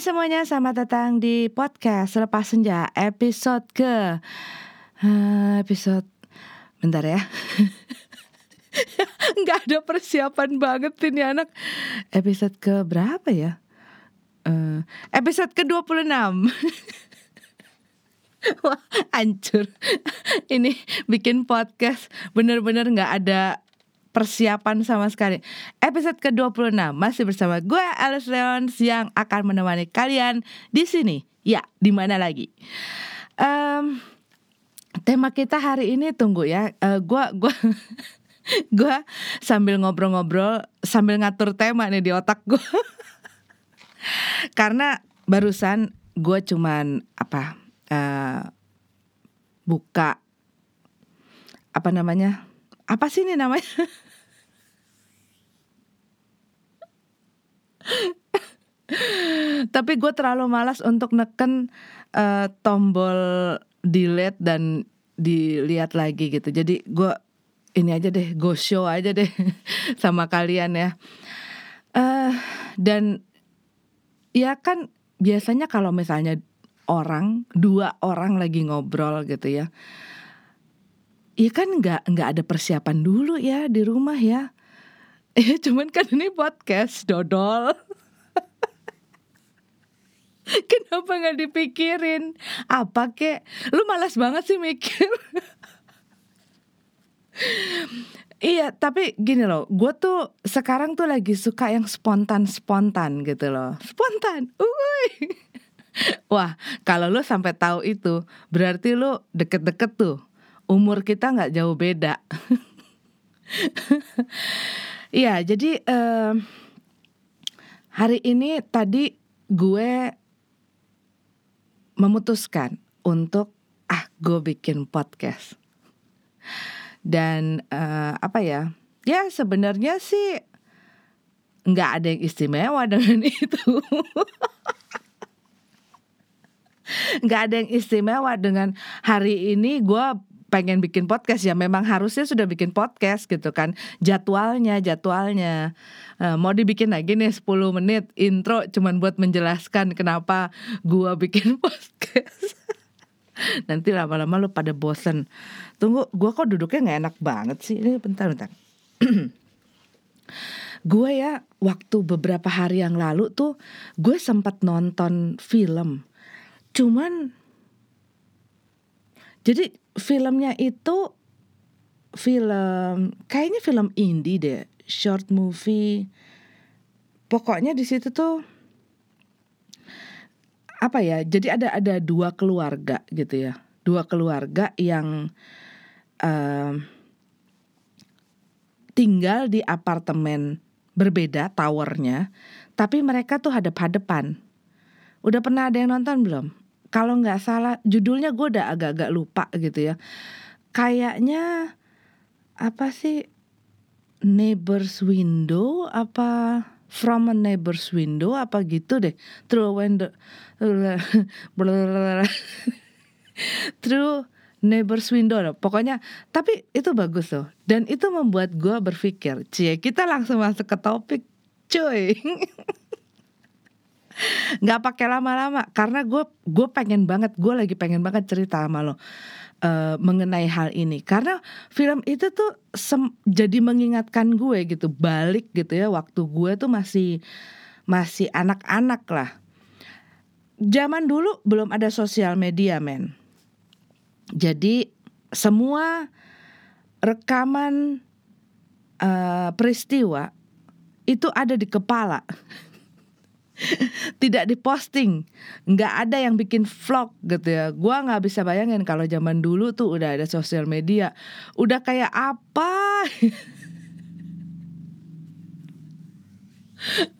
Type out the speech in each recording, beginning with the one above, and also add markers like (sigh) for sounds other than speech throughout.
Semuanya, selamat datang di podcast Selepas Senja episode ke eh, episode bentar ya. (laughs) Nggak ada persiapan banget ini anak. Episode ke berapa ya? Eh, episode ke 26 (laughs) Wah, hancur. Ini bikin podcast bener-bener nggak ada persiapan sama sekali. Episode ke-26 masih bersama gue Alice Leon yang akan menemani kalian di sini. Ya, di mana lagi? Em, tema kita hari ini tunggu ya. Eh, gua gua (laughs) gua sambil ngobrol-ngobrol sambil ngatur tema nih di otak gue. (laughs) Karena barusan gue cuman apa eh, buka apa namanya apa sih ini namanya? Tapi gue terlalu malas untuk neken eh, tombol delete dan dilihat lagi gitu. Jadi gue ini aja deh go show aja deh (laughs) sama kalian ya. Eh dan ya kan biasanya kalau misalnya orang dua orang lagi ngobrol gitu ya Iya kan nggak nggak ada persiapan dulu ya di rumah ya. Ya cuman kan ini podcast dodol. (laughs) Kenapa nggak dipikirin? Apa kek? Lu malas banget sih mikir. (laughs) Iya, tapi gini loh, gue tuh sekarang tuh lagi suka yang spontan-spontan gitu loh. Spontan, uy. (laughs) Wah, kalau lu sampai tahu itu, berarti lu deket-deket tuh. Umur kita nggak jauh beda. (laughs) Iya, jadi eh, hari ini tadi gue memutuskan untuk ah gue bikin podcast dan eh, apa ya ya sebenarnya sih nggak ada yang istimewa (laughs) dengan itu nggak ada yang istimewa dengan hari ini gue pengen bikin podcast ya memang harusnya sudah bikin podcast gitu kan. Jadwalnya jadwalnya. Eh, mau dibikin lagi nih 10 menit intro cuman buat menjelaskan kenapa gua bikin (laughs) podcast. Nanti lama-lama lu pada bosen. Tunggu gua kok duduknya nggak enak banget sih? Ini bentar bentar. (clears throat) Gue ya waktu beberapa hari yang lalu tuh gue sempat nonton film. Cuman jadi filmnya itu film kayaknya film indie deh. Short movie. Pokoknya di situ tuh apa ya jadi ada ada dua keluarga gitu ya. Dua keluarga yang em, tinggal di apartemen berbeda towernya tapi mereka tuh hadap-hadapan. Udah pernah ada yang nonton belum kalau nggak salah judulnya gue udah agak-agak lupa gitu ya. Kayaknya apa sih neighbor's window apa from a neighbor's window apa gitu deh. Through a window (laughs) through neighbor's window loh. pokoknya tapi itu bagus loh. Dan itu membuat gue berpikir cie kita langsung masuk ke topik cuy (laughs) nggak pakai lama-lama karena gue gue pengen banget gue lagi pengen banget cerita sama lo eh, mengenai hal ini. Karena film itu tuh jadi mengingatkan gue gitu balik gitu ya waktu gue tuh masih masih anak-anak lah. Zaman dulu belum ada sosial media men. Jadi semua rekaman eh, peristiwa itu ada di kepala (laughs) tidak diposting. Nggak ada yang bikin vlog gitu ya. Gua nggak bisa bayangin kalau zaman dulu tuh udah ada sosial media. Udah kayak apa? (laughs)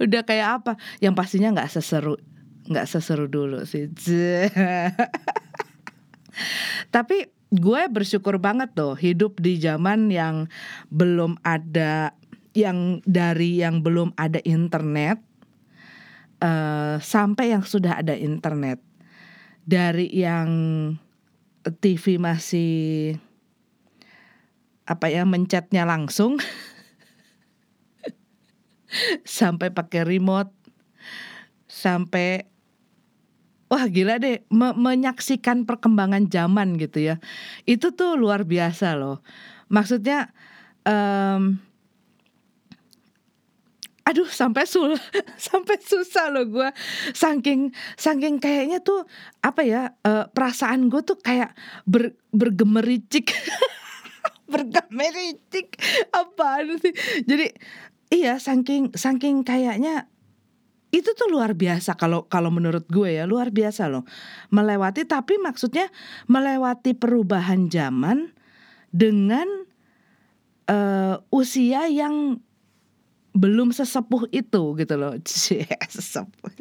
Udah kayak apa? Yang pastinya nggak seseru nggak seseru dulu sih. (laughs) Tapi gue bersyukur banget tuh hidup di zaman yang belum ada yang dari yang belum ada internet eh, sampai yang sudah ada internet dari yang TV masih apa ya mencetnya langsung (laughs) sampai pakai remote, sampai wah gila deh me menyaksikan perkembangan zaman gitu ya. Itu tuh luar biasa loh. Maksudnya um, aduh sampai sul (laughs) sampai susah loh gue saking saking kayaknya tuh apa ya uh, perasaan gue tuh kayak ber, bergemericik. (laughs) Bergemericik. Apaan sih? Jadi iya saking saking kayaknya itu tuh luar biasa kalau kalau menurut gue ya luar biasa loh. Melewati tapi maksudnya melewati perubahan zaman dengan uh, usia yang belum sesepuh itu gitu loh. (laughs) Sesepuh.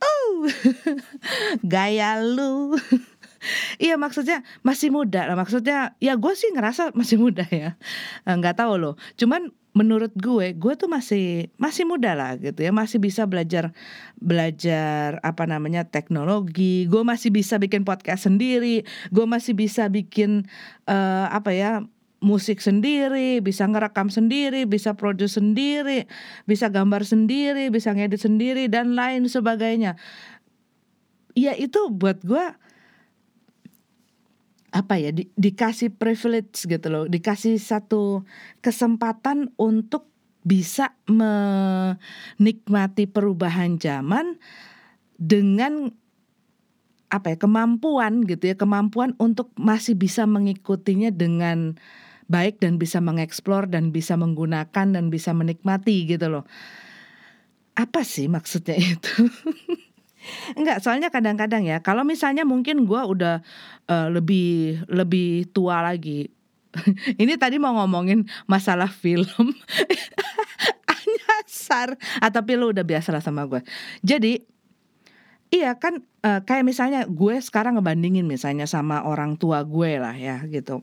Uh (laughs) gaya lu. (laughs) Iya maksudnya masih muda lah. Maksudnya ya gue sih ngerasa masih muda ya. Eh, nggak tahu loh. Cuman menurut gue gue tuh masih masih muda lah gitu ya. Masih bisa belajar belajar apa namanya teknologi. Gue masih bisa bikin podcast sendiri. Gue masih bisa bikin uh, apa ya musik sendiri, bisa ngerekam sendiri, bisa produce sendiri, bisa gambar sendiri, bisa ngedit sendiri dan lain sebagainya. Ya itu buat gue apa ya di, dikasih privilege gitu loh, dikasih satu kesempatan untuk bisa menikmati perubahan zaman dengan apa ya kemampuan gitu ya kemampuan untuk masih bisa mengikutinya dengan baik dan bisa mengeksplor dan bisa menggunakan dan bisa menikmati gitu loh. Apa sih maksudnya itu? (laughs) Enggak, soalnya kadang-kadang ya kalau misalnya mungkin gue udah uh, lebih lebih tua lagi. (laughs) Ini tadi mau ngomongin masalah film. (laughs) Anyasar, ah, tapi lu udah biasa lah sama gue. Jadi Iya kan uh, kayak misalnya gue sekarang ngebandingin misalnya sama orang tua gue lah ya gitu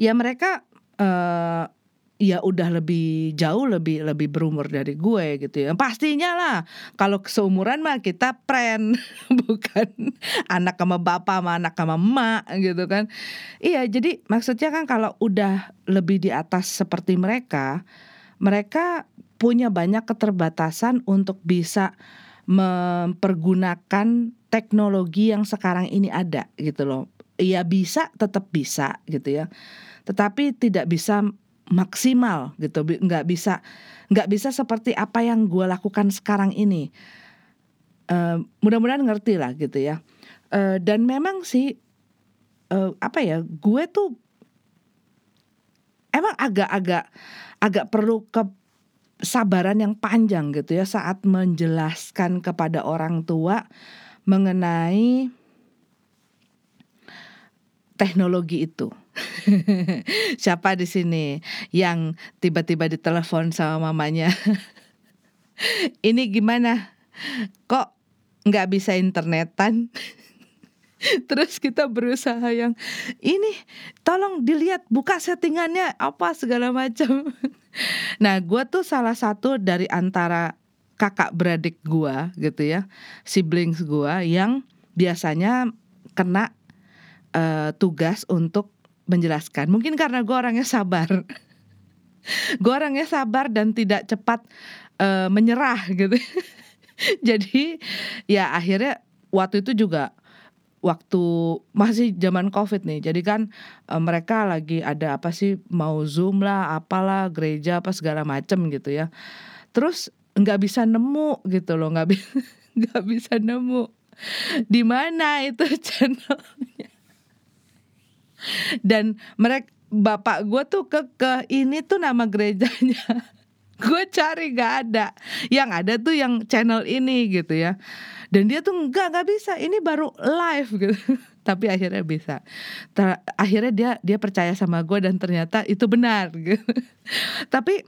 ya mereka uh, ya udah lebih jauh lebih lebih berumur dari gue gitu ya. Pastinya lah kalau seumuran mah kita pren (laughs) bukan anak sama bapak sama anak sama emak gitu kan. Iya jadi maksudnya kan kalau udah lebih di atas seperti mereka mereka punya banyak keterbatasan untuk bisa mempergunakan teknologi yang sekarang ini ada gitu loh ya bisa tetap bisa gitu ya. Tetapi tidak bisa maksimal gitu. Nggak bisa nggak bisa seperti apa yang gue lakukan sekarang ini. Uh, mudah-mudahan ngerti lah gitu ya. Uh, dan memang sih uh, apa ya gue tuh emang agak-agak agak perlu kesabaran yang panjang gitu ya saat menjelaskan kepada orang tua mengenai teknologi itu. (laughs) Siapa di sini yang tiba-tiba ditelepon sama mamanya? (laughs) Ini gimana? Kok nggak bisa internetan? (laughs) Terus kita berusaha yang ini tolong dilihat buka settingannya apa segala macam. Nah, gue tuh salah satu dari antara kakak beradik gue gitu ya, siblings gue yang biasanya kena uh, tugas untuk menjelaskan. Mungkin karena gue orangnya sabar, (laughs) gue orangnya sabar dan tidak cepat uh, menyerah gitu. (laughs) Jadi ya akhirnya waktu itu juga waktu masih zaman covid nih. Jadi kan e, mereka lagi ada apa sih mau zoom lah apalah gereja apa segala macem gitu ya. Terus nggak bisa nemu gitu loh nggak bisa (laughs) nggak bisa nemu. Di mana itu channelnya dan mereka bapak gue tuh ke ke ini tuh nama gerejanya. (laughs) Gue cari gak ada. Yang ada tuh yang channel ini gitu ya. Dan dia tuh nggak nggak bisa. Ini baru live gitu. (laughs) Tapi akhirnya bisa. Ter akhirnya dia dia percaya sama gue dan ternyata itu benar gitu. (laughs) Tapi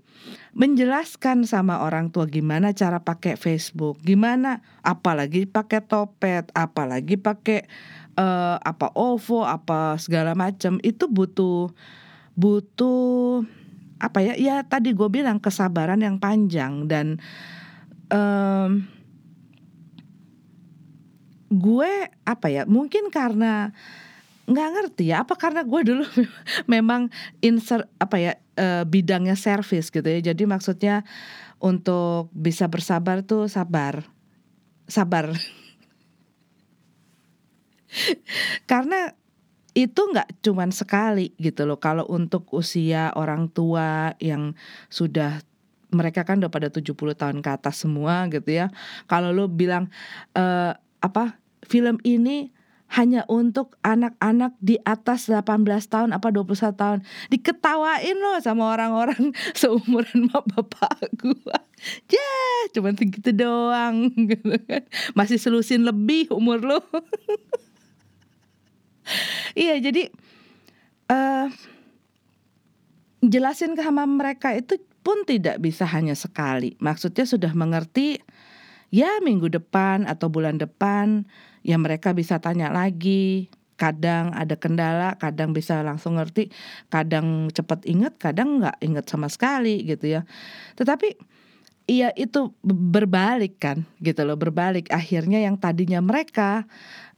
menjelaskan sama orang tua gimana cara pakai Facebook gimana apalagi pakai topet apalagi pakai uh, apa OVO apa segala macam itu butuh butuh apa ya ya tadi gue bilang kesabaran yang panjang dan um, gue apa ya mungkin karena nggak ngerti ya apa karena gue dulu (laughs) memang insert apa ya uh, bidangnya service gitu ya. Jadi maksudnya untuk bisa bersabar tuh sabar sabar (laughs) karena itu nggak cuman sekali gitu loh. Kalau untuk usia orang tua yang sudah mereka kan udah pada 70 tahun ke atas semua gitu ya. Kalau lo bilang uh, apa film ini hanya untuk anak-anak di atas 18 tahun apa 21 tahun. Diketawain loh sama orang-orang (laughs) seumuran mak bapak gua. (laughs) Yeah, cuman segitu doang gitu kan. Masih selusin lebih umur lo iya jadi uh, jelasin ke sama mereka itu pun tidak bisa hanya sekali maksudnya sudah mengerti ya minggu depan atau bulan depan ya mereka bisa tanya lagi kadang ada kendala, kadang bisa langsung ngerti, kadang cepat ingat, kadang nggak ingat sama sekali gitu ya. Tetapi iya itu berbalik kan gitu loh, berbalik. Akhirnya yang tadinya mereka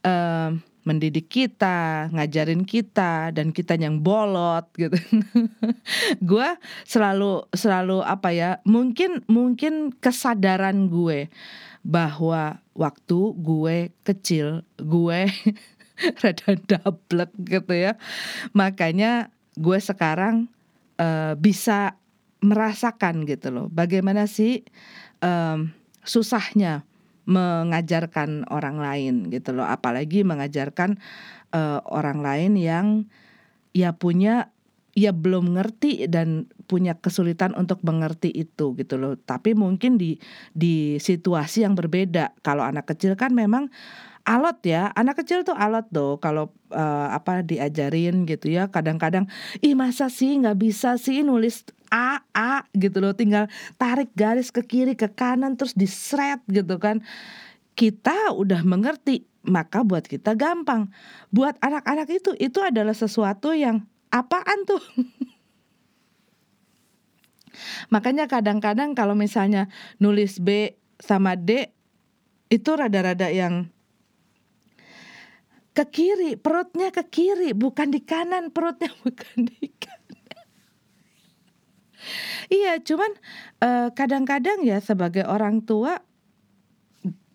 uh, mendidik kita, ngajarin kita, dan kita yang bolot gitu. (laughs) gue selalu selalu apa ya? Mungkin mungkin kesadaran gue bahwa waktu gue kecil gue (laughs) rada dablek gitu ya makanya gue sekarang uh, bisa merasakan gitu loh bagaimana sih um, susahnya mengajarkan orang lain gitu loh apalagi mengajarkan uh, orang lain yang ya punya ya belum ngerti dan punya kesulitan untuk mengerti itu gitu loh. Tapi mungkin di di situasi yang berbeda. Kalau anak kecil kan memang alot ya. Anak kecil tuh alot tuh kalau uh, apa diajarin gitu ya. Kadang-kadang ih masa sih nggak bisa sih nulis A A gitu loh. Tinggal tarik garis ke kiri ke kanan terus diseret gitu kan. Kita udah mengerti maka buat kita gampang. Buat anak-anak itu itu adalah sesuatu yang apaan tuh? (laughs) Makanya kadang-kadang kalau misalnya nulis B sama D itu rada-rada yang ke kiri, perutnya ke kiri, bukan di kanan, perutnya (laughs) bukan di kanan. iya, cuman eh, kadang-kadang ya sebagai orang tua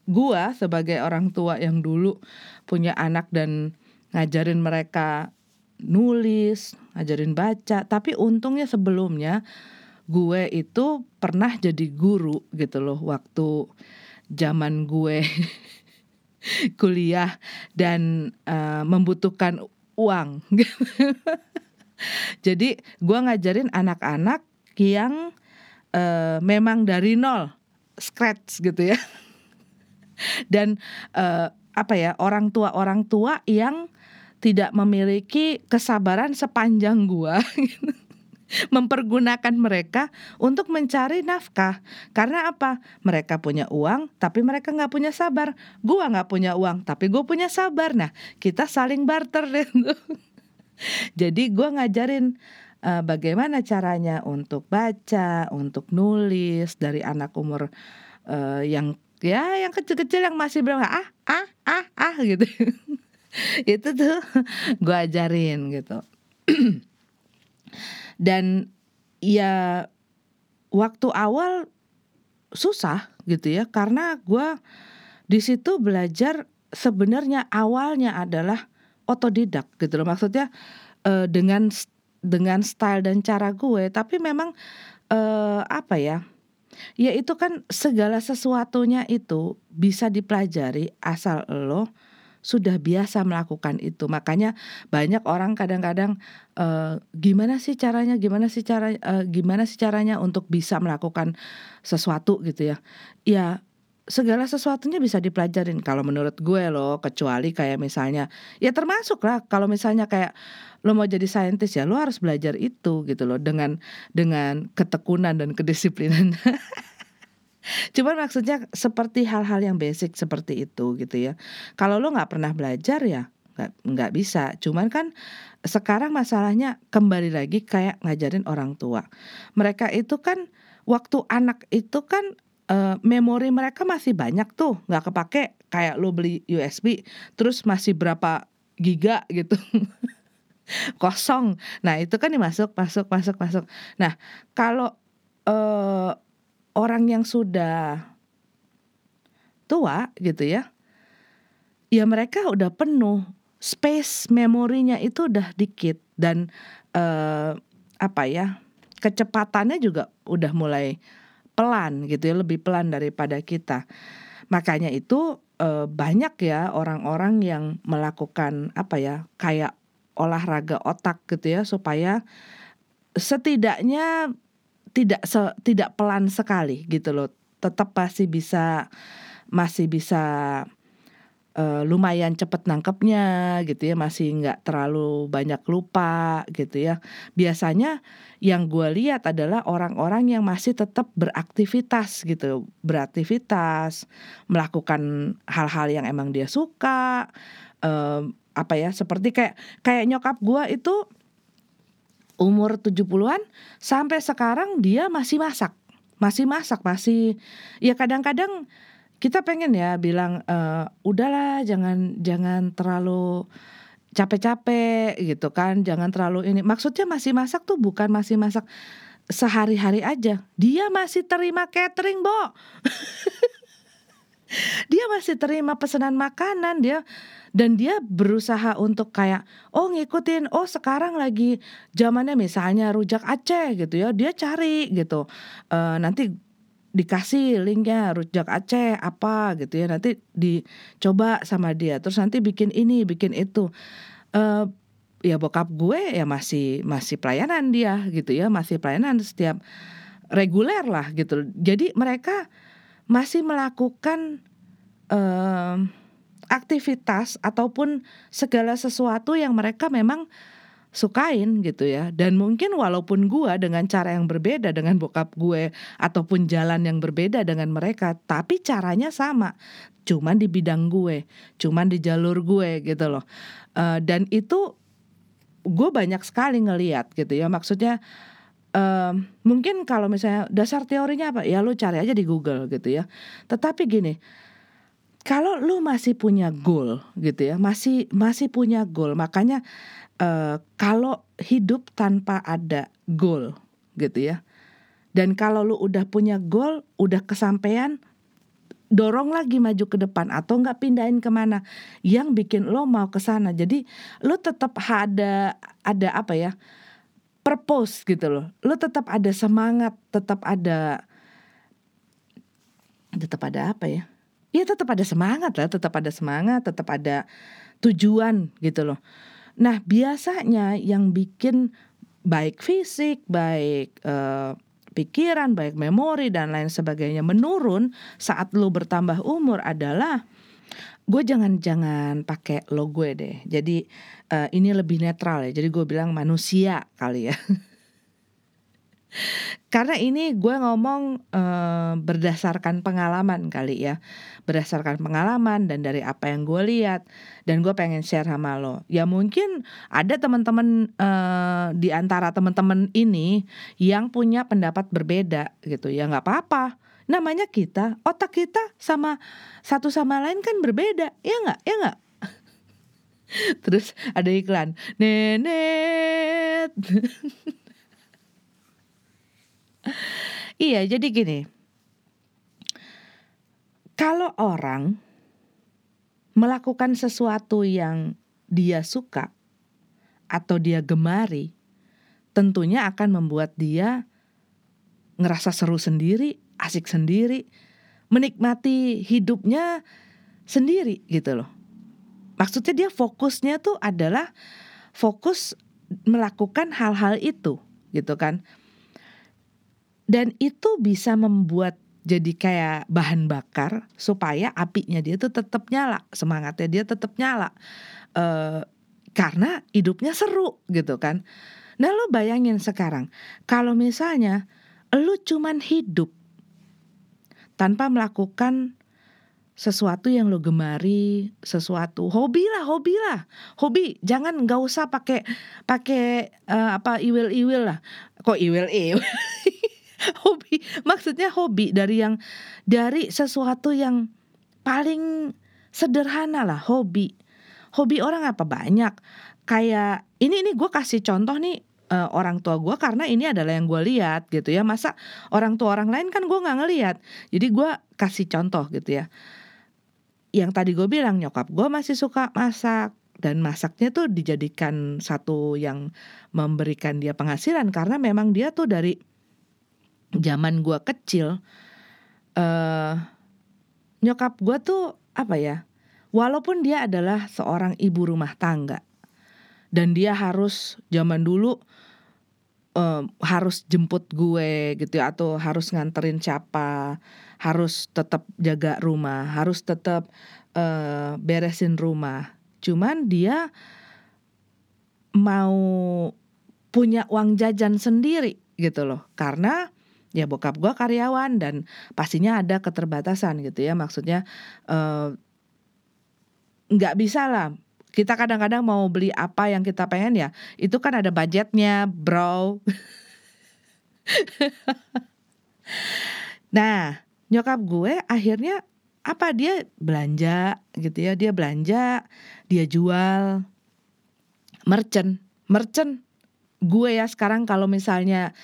gua sebagai orang tua yang dulu punya anak dan ngajarin mereka nulis, ngajarin baca, tapi untungnya sebelumnya gue itu pernah jadi guru gitu loh waktu zaman gue (laughs) (laughs) kuliah dan uh, membutuhkan uang. (laughs) jadi gue ngajarin anak-anak yang uh, memang dari nol, scratch gitu ya. (laughs) Dan uh, apa ya orang tua orang tua yang tidak memiliki kesabaran sepanjang gua mempergunakan mereka untuk mencari nafkah. Karena apa? Mereka punya uang tapi mereka nggak punya sabar. Gua nggak punya uang tapi gue punya sabar. Nah kita saling barter deh. (laughs) Jadi gua ngajarin uh, bagaimana caranya untuk baca untuk nulis dari anak umur uh, yang ya yang kecil-kecil yang masih bilang ah ah ah ah gitu. (laughs) Itu tuh gue ajarin gitu (clears throat) dan ya waktu awal susah gitu ya karena gue di situ belajar sebenarnya awalnya adalah otodidak gitu loh. Maksudnya uh, dengan dengan style dan cara gue tapi memang uh, apa ya ya itu kan segala sesuatunya itu bisa dipelajari asal lo sudah biasa melakukan itu. Makanya banyak orang kadang-kadang e, gimana sih caranya, gimana sih cara, e, gimana sih caranya untuk bisa melakukan sesuatu gitu ya. Ya segala sesuatunya bisa dipelajarin kalau menurut gue loh kecuali kayak misalnya ya termasuk lah kalau misalnya kayak lo mau jadi saintis ya lo harus belajar itu gitu loh dengan dengan ketekunan dan kedisiplinan (laughs) Cuman maksudnya seperti hal-hal yang basic seperti itu gitu ya. Kalau lo nggak pernah belajar ya nggak nggak bisa. Cuman kan sekarang masalahnya kembali lagi kayak ngajarin orang tua. Mereka itu kan waktu anak itu kan uh, memori mereka masih banyak tuh nggak kepake kayak lo beli USB terus masih berapa giga gitu (laughs) kosong nah itu kan dimasuk masuk masuk masuk nah kalau uh, orang yang sudah tua gitu ya ya mereka udah penuh. Space memorinya itu udah dikit dan uh, apa ya kecepatannya juga udah mulai pelan gitu ya lebih pelan daripada kita. Makanya itu uh, banyak ya orang-orang yang melakukan apa ya kayak olahraga otak gitu ya supaya setidaknya tidak se, tidak pelan sekali gitu loh. Tetap pasti bisa masih bisa uh, lumayan cepet nangkepnya gitu ya. Masih nggak terlalu banyak lupa gitu ya. Biasanya yang gue lihat adalah orang-orang yang masih tetap beraktivitas gitu. Beraktivitas melakukan hal-hal yang emang dia suka uh, apa ya seperti kayak kayak nyokap gue itu umur 70-an sampai sekarang dia masih masak. Masih masak masih ya kadang-kadang kita pengen ya bilang e, udahlah jangan jangan terlalu capek-capek gitu kan. Jangan terlalu ini. Maksudnya masih masak tuh bukan masih masak sehari-hari aja. Dia masih terima catering bo. (laughs) Dia masih terima pesanan makanan dia dan dia berusaha untuk kayak oh ngikutin. Oh sekarang lagi zamannya misalnya rujak Aceh gitu ya. Dia cari gitu. Uh, nanti dikasih linknya rujak Aceh apa gitu ya. Nanti dicoba sama dia. Terus nanti bikin ini bikin itu. Uh, ya bokap gue ya masih masih pelayanan dia gitu ya. Masih pelayanan setiap reguler lah gitu. Jadi mereka masih melakukan uh, aktivitas ataupun segala sesuatu yang mereka memang sukain gitu ya. Dan mungkin walaupun gue dengan cara yang berbeda dengan bokap gue ataupun jalan yang berbeda dengan mereka tapi caranya sama. Cuman di bidang gue cuman di jalur gue gitu loh. Uh, dan itu gue banyak sekali ngeliat gitu ya. Maksudnya uh, mungkin kalau misalnya dasar teorinya apa? Ya lu cari aja di Google gitu ya. Tetapi gini kalau lu masih punya goal gitu ya masih masih punya goal makanya uh, kalau hidup tanpa ada goal gitu ya. Dan kalau lu udah punya goal, udah kesampaian, dorong lagi maju ke depan atau nggak pindahin ke mana yang bikin lo mau ke sana. Jadi lo tetap ada ada apa ya purpose gitu loh. Lo tetap ada semangat, tetap ada tetap ada apa ya? Ya tetap ada semangat lah, tetap ada semangat, tetap ada tujuan gitu loh. Nah, biasanya yang bikin baik fisik, baik uh, pikiran, baik memori dan lain sebagainya menurun saat lo bertambah umur adalah gue jangan jangan pakai lo gue deh. Jadi uh, ini lebih netral ya. Jadi gue bilang manusia kali ya. (laughs) Karena ini gue ngomong uh, berdasarkan pengalaman kali ya, berdasarkan pengalaman dan dari apa yang gue lihat dan gue pengen share sama lo. Ya mungkin ada teman-teman uh, di antara teman-teman ini yang punya pendapat berbeda gitu ya nggak apa-apa. Namanya kita, otak kita sama satu sama lain kan berbeda, ya nggak, ya nggak. (laughs) Terus ada iklan, nenet. (laughs) (laughs) iya, jadi gini. Kalau orang melakukan sesuatu yang dia suka atau dia gemari, tentunya akan membuat dia ngerasa seru sendiri, asik sendiri, menikmati hidupnya sendiri gitu loh. Maksudnya dia fokusnya tuh adalah fokus melakukan hal-hal itu gitu kan dan itu bisa membuat jadi kayak bahan bakar supaya apinya dia tuh tetap nyala semangatnya dia tetap nyala e, karena hidupnya seru gitu kan nah lo bayangin sekarang kalau misalnya lo cuman hidup tanpa melakukan sesuatu yang lo gemari, sesuatu hobi lah, hobi lah, hobi. Jangan nggak usah pakai pakai uh, apa iwil-iwil lah. Kok iwil-iwil? (laughs) (laughs) hobi. Maksudnya hobi dari yang dari sesuatu yang paling sederhana lah hobi. Hobi orang apa? Banyak. Kayak ini ini gue kasih contoh nih uh, orang tua gue karena ini adalah yang gue lihat gitu ya. Masa orang tua orang lain kan gue nggak ngelihat. Jadi gue kasih contoh gitu ya. Yang tadi gue bilang nyokap gue masih suka masak. Dan masaknya tuh dijadikan satu yang memberikan dia penghasilan karena memang dia tuh dari zaman gue kecil uh, nyokap gue tuh apa ya walaupun dia adalah seorang ibu rumah tangga dan dia harus zaman dulu uh, harus jemput gue gitu ya atau harus nganterin siapa harus tetap jaga rumah harus tetap uh, beresin rumah Cuman dia mau punya uang jajan sendiri gitu loh. Karena ya bokap gue karyawan dan pastinya ada keterbatasan gitu ya. Maksudnya eh, nggak uh, bisa lah. Kita kadang-kadang mau beli apa yang kita pengen ya itu kan ada budgetnya bro. (laughs) Nah nyokap gue akhirnya apa? Dia belanja gitu ya dia belanja dia jual. Merchant merchant gue ya sekarang kalau misalnya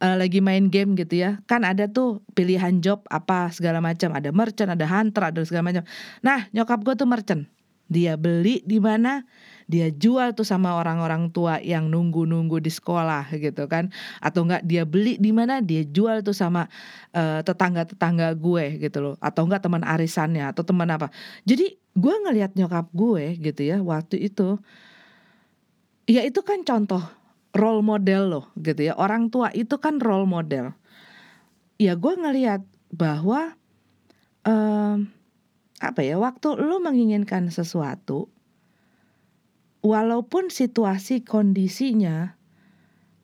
uh, lagi main game gitu ya. Kan ada tuh pilihan job apa segala macam. Ada merchant ada hunter ada segala macam. Nah nyokap gue tuh merchant. Dia beli di mana? Dia jual tuh sama orang-orang tua yang nunggu-nunggu di sekolah gitu kan. Atau enggak dia beli di mana? Dia jual tuh sama uh, tetangga-tetangga gue gitu loh. Atau enggak teman arisannya atau teman apa. Jadi gue ngelihat nyokap gue gitu ya waktu itu ya itu kan contoh role model loh gitu ya orang tua itu kan role model ya gue ngelihat bahwa um, apa ya waktu lu menginginkan sesuatu walaupun situasi kondisinya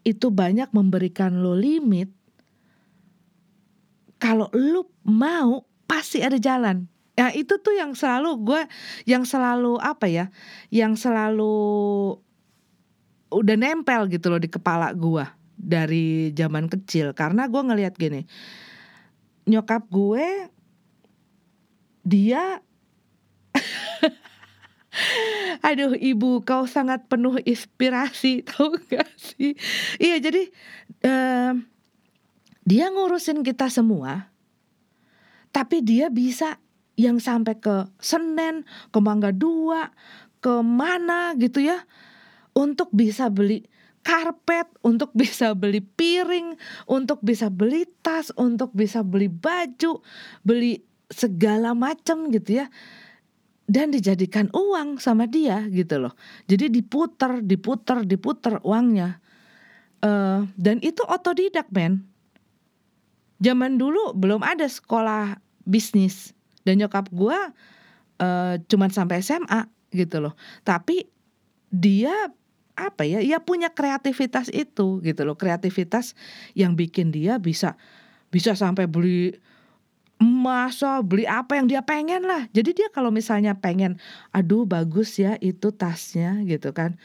itu banyak memberikan lo limit, kalau lu mau pasti ada jalan. Ya itu tuh yang selalu gue, yang selalu apa ya, yang selalu udah nempel gitu loh di kepala gue dari zaman kecil. Karena gue ngelihat gini, nyokap gue dia (laughs) Aduh ibu kau sangat penuh inspirasi (laughs) tahu gak sih? Iya jadi uh, dia ngurusin kita semua, tapi dia bisa yang sampai ke Senen, ke Mangga Dua, ke mana gitu ya, untuk bisa beli karpet, untuk bisa beli piring, untuk bisa beli tas, untuk bisa beli baju, beli segala macam gitu ya dan dijadikan uang sama dia gitu loh. Jadi diputer, diputer, diputer uangnya. Uh, dan itu otodidak men. Zaman dulu belum ada sekolah bisnis dan nyokap gue uh, cuman sampai SMA gitu loh. Tapi dia apa ya? Ya punya kreativitas itu gitu loh. Kreativitas yang bikin dia bisa bisa sampai beli masa beli apa yang dia pengen lah. Jadi dia kalau misalnya pengen, aduh bagus ya itu tasnya gitu kan.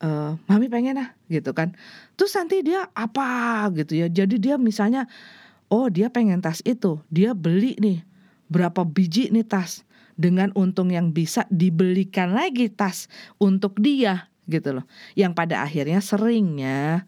Uh, mami pengen lah gitu kan. Terus nanti dia apa gitu ya. Jadi dia misalnya, oh dia pengen tas itu, dia beli nih berapa biji nih tas dengan untung yang bisa dibelikan lagi tas untuk dia gitu loh. Yang pada akhirnya seringnya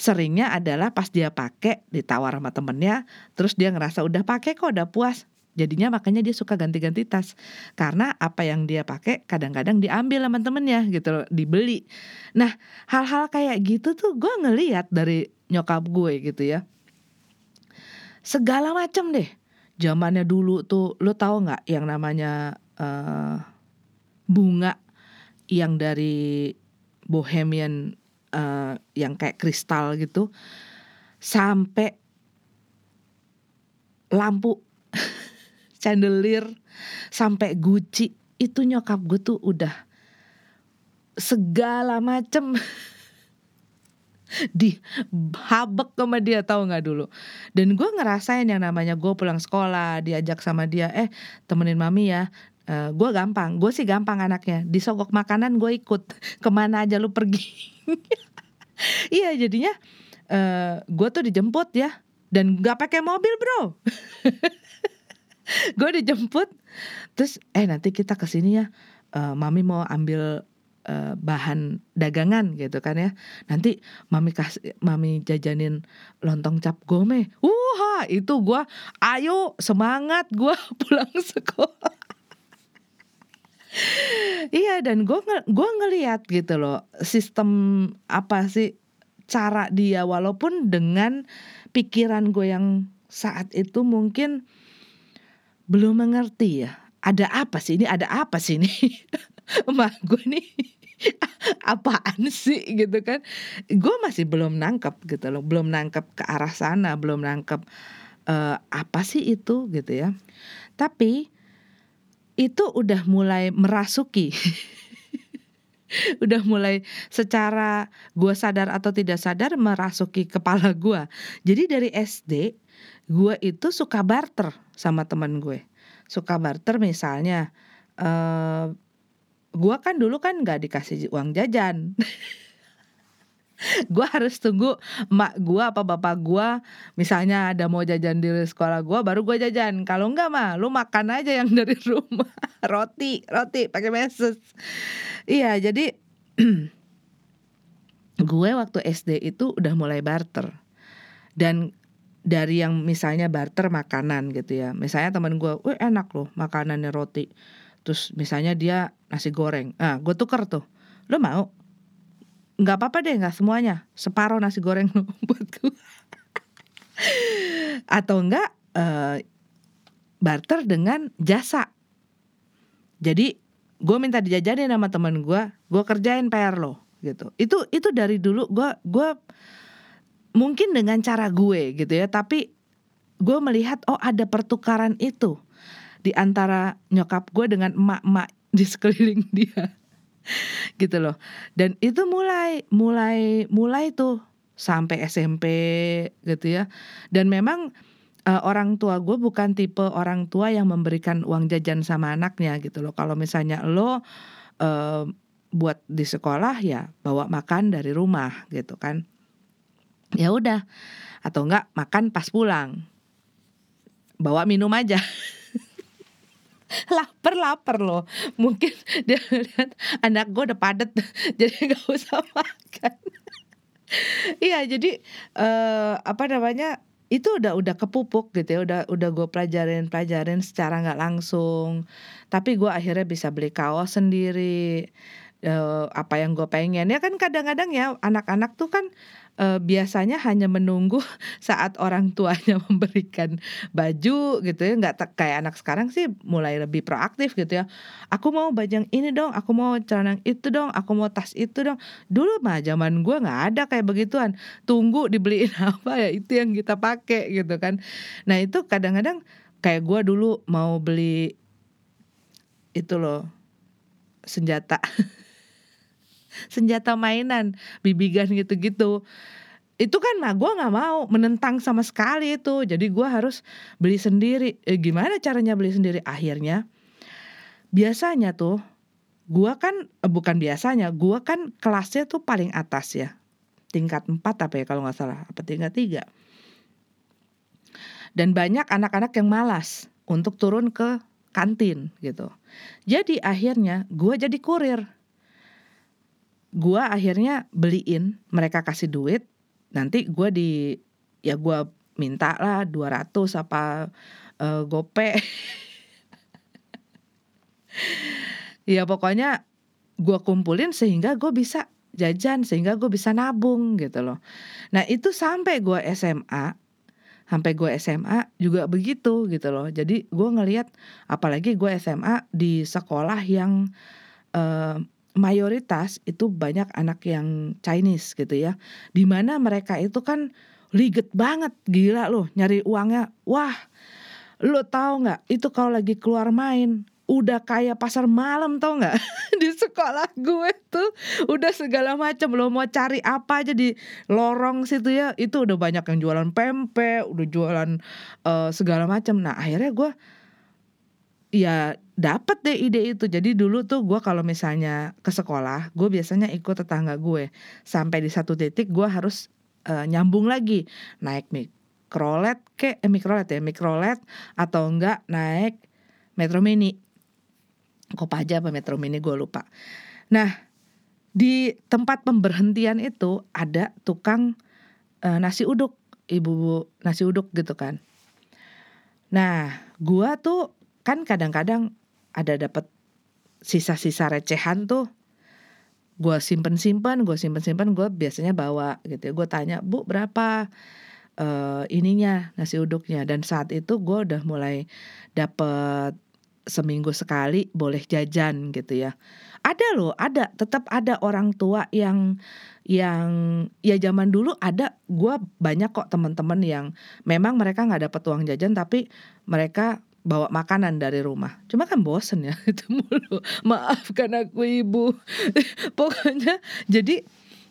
seringnya adalah pas dia pakai ditawar sama temennya terus dia ngerasa udah pakai kok udah puas. Jadinya makanya dia suka ganti-ganti tas. Karena apa yang dia pakai kadang-kadang diambil sama temennya gitu loh dibeli. Nah hal-hal kayak gitu tuh gue ngeliat dari nyokap gue gitu ya. Segala macam deh. Zamannya dulu tuh lo tahu nggak yang namanya uh, bunga yang dari Bohemian uh, yang kayak kristal gitu sampai lampu (laughs) chandelier sampai guci itu nyokap gue tuh udah segala macem. (laughs) Di habek sama dia tahu nggak dulu? Dan gue ngerasain yang namanya gue pulang sekolah diajak sama dia eh temenin mami ya uh, gue gampang. Gue sih gampang anaknya. Disogok makanan gue ikut. Ke mana aja lu pergi? (laughs) Iya jadinya uh, eh, gue tuh dijemput ya. Dan nggak pakai mobil bro. (laughs) Gue dijemput. Terus eh nanti kita ke sini ya. Uh, mami mau ambil bahan dagangan gitu kan ya. Nanti mami kasih mami jajanin lontong cap gome wah itu gue ayo semangat gue (laughs) pulang sekolah (laughs) iya dan gue nge gue ngeliat gitu loh sistem apa sih cara dia walaupun dengan pikiran gue yang saat itu mungkin belum mengerti ya ada apa sih ini ada apa sih ini? (laughs) Emak gue nih (laughs) apaan sih gitu kan? Gue masih belum nangkep gitu loh belum nangkep ke arah sana belum nangkep uh, apa sih itu gitu ya. Tapi itu udah mulai merasuki. (laughs) Udah mulai secara gue sadar atau tidak sadar merasuki kepala gue jadi dari SD gue itu suka barter sama teman gue. Suka barter misalnya uh, gue kan dulu kan nggak dikasih uang jajan (laughs) (laughs) gue harus tunggu mak gue apa bapak gue misalnya ada mau jajan di sekolah gue baru gue jajan. Kalau enggak mah lu makan aja yang (laughs) dari rumah. Roti roti pakai meses. Iya jadi (clears throat) gue waktu SD itu udah mulai barter. Dan dari yang misalnya barter makanan gitu ya. Misalnya teman gue, wah enak loh makanannya roti. Terus misalnya dia nasi goreng. Ah gue tuker tuh. Lo mau nggak apa-apa deh nggak semuanya. Separuh nasi goreng lu (laughs) buatku. Atau enggak uh, barter dengan jasa. Jadi gue minta dijajanin sama teman gue gue kerjain PR lo gitu. Itu itu dari dulu gue gue mungkin dengan cara gue gitu ya. Tapi gue melihat oh ada pertukaran itu di antara nyokap gue dengan emak-emak di sekeliling dia (laughs) gitu loh. Dan itu mulai mulai mulai tuh sampai SMP gitu ya. Dan memang uh, orang tua gue bukan tipe orang tua yang memberikan uang jajan sama anaknya gitu loh. Kalau misalnya lo uh, buat di sekolah ya bawa makan dari rumah gitu kan. Ya udah. Atau enggak makan pas pulang. Bawa minum aja (laughs) (laughs) lapar lapar loh. Mungkin (laughs) dia lihat anak gue udah padet (laughs) jadi nggak usah makan. Iya jadi uh, apa namanya itu udah udah kepupuk gitu ya udah udah gue pelajarin pelajarin secara nggak langsung. Tapi gue akhirnya bisa beli kaos sendiri uh, apa yang gue pengen. Ya kan kadang-kadang ya anak-anak tuh kan uh, biasanya hanya menunggu (laughs) saat orang tuanya (laughs) memberikan baju gitu ya. Nggak kayak anak sekarang sih mulai lebih proaktif gitu ya. Aku mau baju yang ini dong aku mau celana itu dong aku mau tas itu dong. Dulu mah zaman gue nggak ada kayak begituan. Tunggu (laughs) dibeliin apa ya itu yang kita pakai gitu kan. Nah itu kadang-kadang kayak gue dulu mau beli itu loh senjata senjata mainan bibigan gitu-gitu. Itu kan mah gue nggak mau menentang sama sekali itu. Jadi gue harus beli sendiri. Eh, gimana caranya beli sendiri? Akhirnya biasanya tuh gue kan eh, bukan biasanya gue kan kelasnya tuh paling atas ya. Tingkat 4 apa ya kalau nggak salah apa tingkat 3 dan banyak anak-anak yang malas untuk turun ke kantin gitu. Jadi akhirnya gue jadi kurir gua akhirnya beliin mereka kasih duit nanti gua di ya gua minta lah 200 apa uh, gope. (laughs) Ya pokoknya gua kumpulin sehingga gue bisa jajan sehingga gue bisa nabung gitu loh. Nah itu sampai gua SMA sampai gue SMA juga begitu gitu loh. Jadi gue ngelihat apalagi gue SMA di sekolah yang uh, mayoritas itu banyak anak yang Chinese gitu ya. Di mana mereka itu kan liget banget, gila loh nyari uangnya. Wah, lo tau nggak? Itu kalau lagi keluar main, udah kayak pasar malam tau nggak (laughs) di sekolah gue tuh udah segala macam lo mau cari apa aja di lorong situ ya itu udah banyak yang jualan pempek udah jualan uh, segala macam nah akhirnya gue ya dapat deh ide itu. Jadi dulu tuh gue kalau misalnya ke sekolah gue biasanya ikut tetangga gue. Sampai di satu titik gue harus uh, nyambung lagi. Naik mikrolet ke eh, mikrolet ya mikrolet atau enggak naik metro mini. Kopaja apa Metro Mini gue lupa. Nah di tempat pemberhentian itu ada tukang uh, nasi uduk, ibu nasi uduk gitu kan. Nah gue tuh kan kadang-kadang ada dapat sisa-sisa recehan tuh. Gue simpen simpen gue simpen simpen gue biasanya bawa gitu ya. Gue tanya bu berapa uh, ininya nasi uduknya? Dan saat itu gue udah mulai dapet seminggu sekali boleh jajan gitu ya. Ada loh ada. Tetap ada orang tua yang yang ya zaman dulu ada. Gue banyak kok teman-teman yang memang mereka nggak dapat uang jajan tapi mereka bawa makanan dari rumah. Cuma kan bosen ya (laughs) itu mulu. Maafkan aku ibu. (laughs) Pokoknya jadi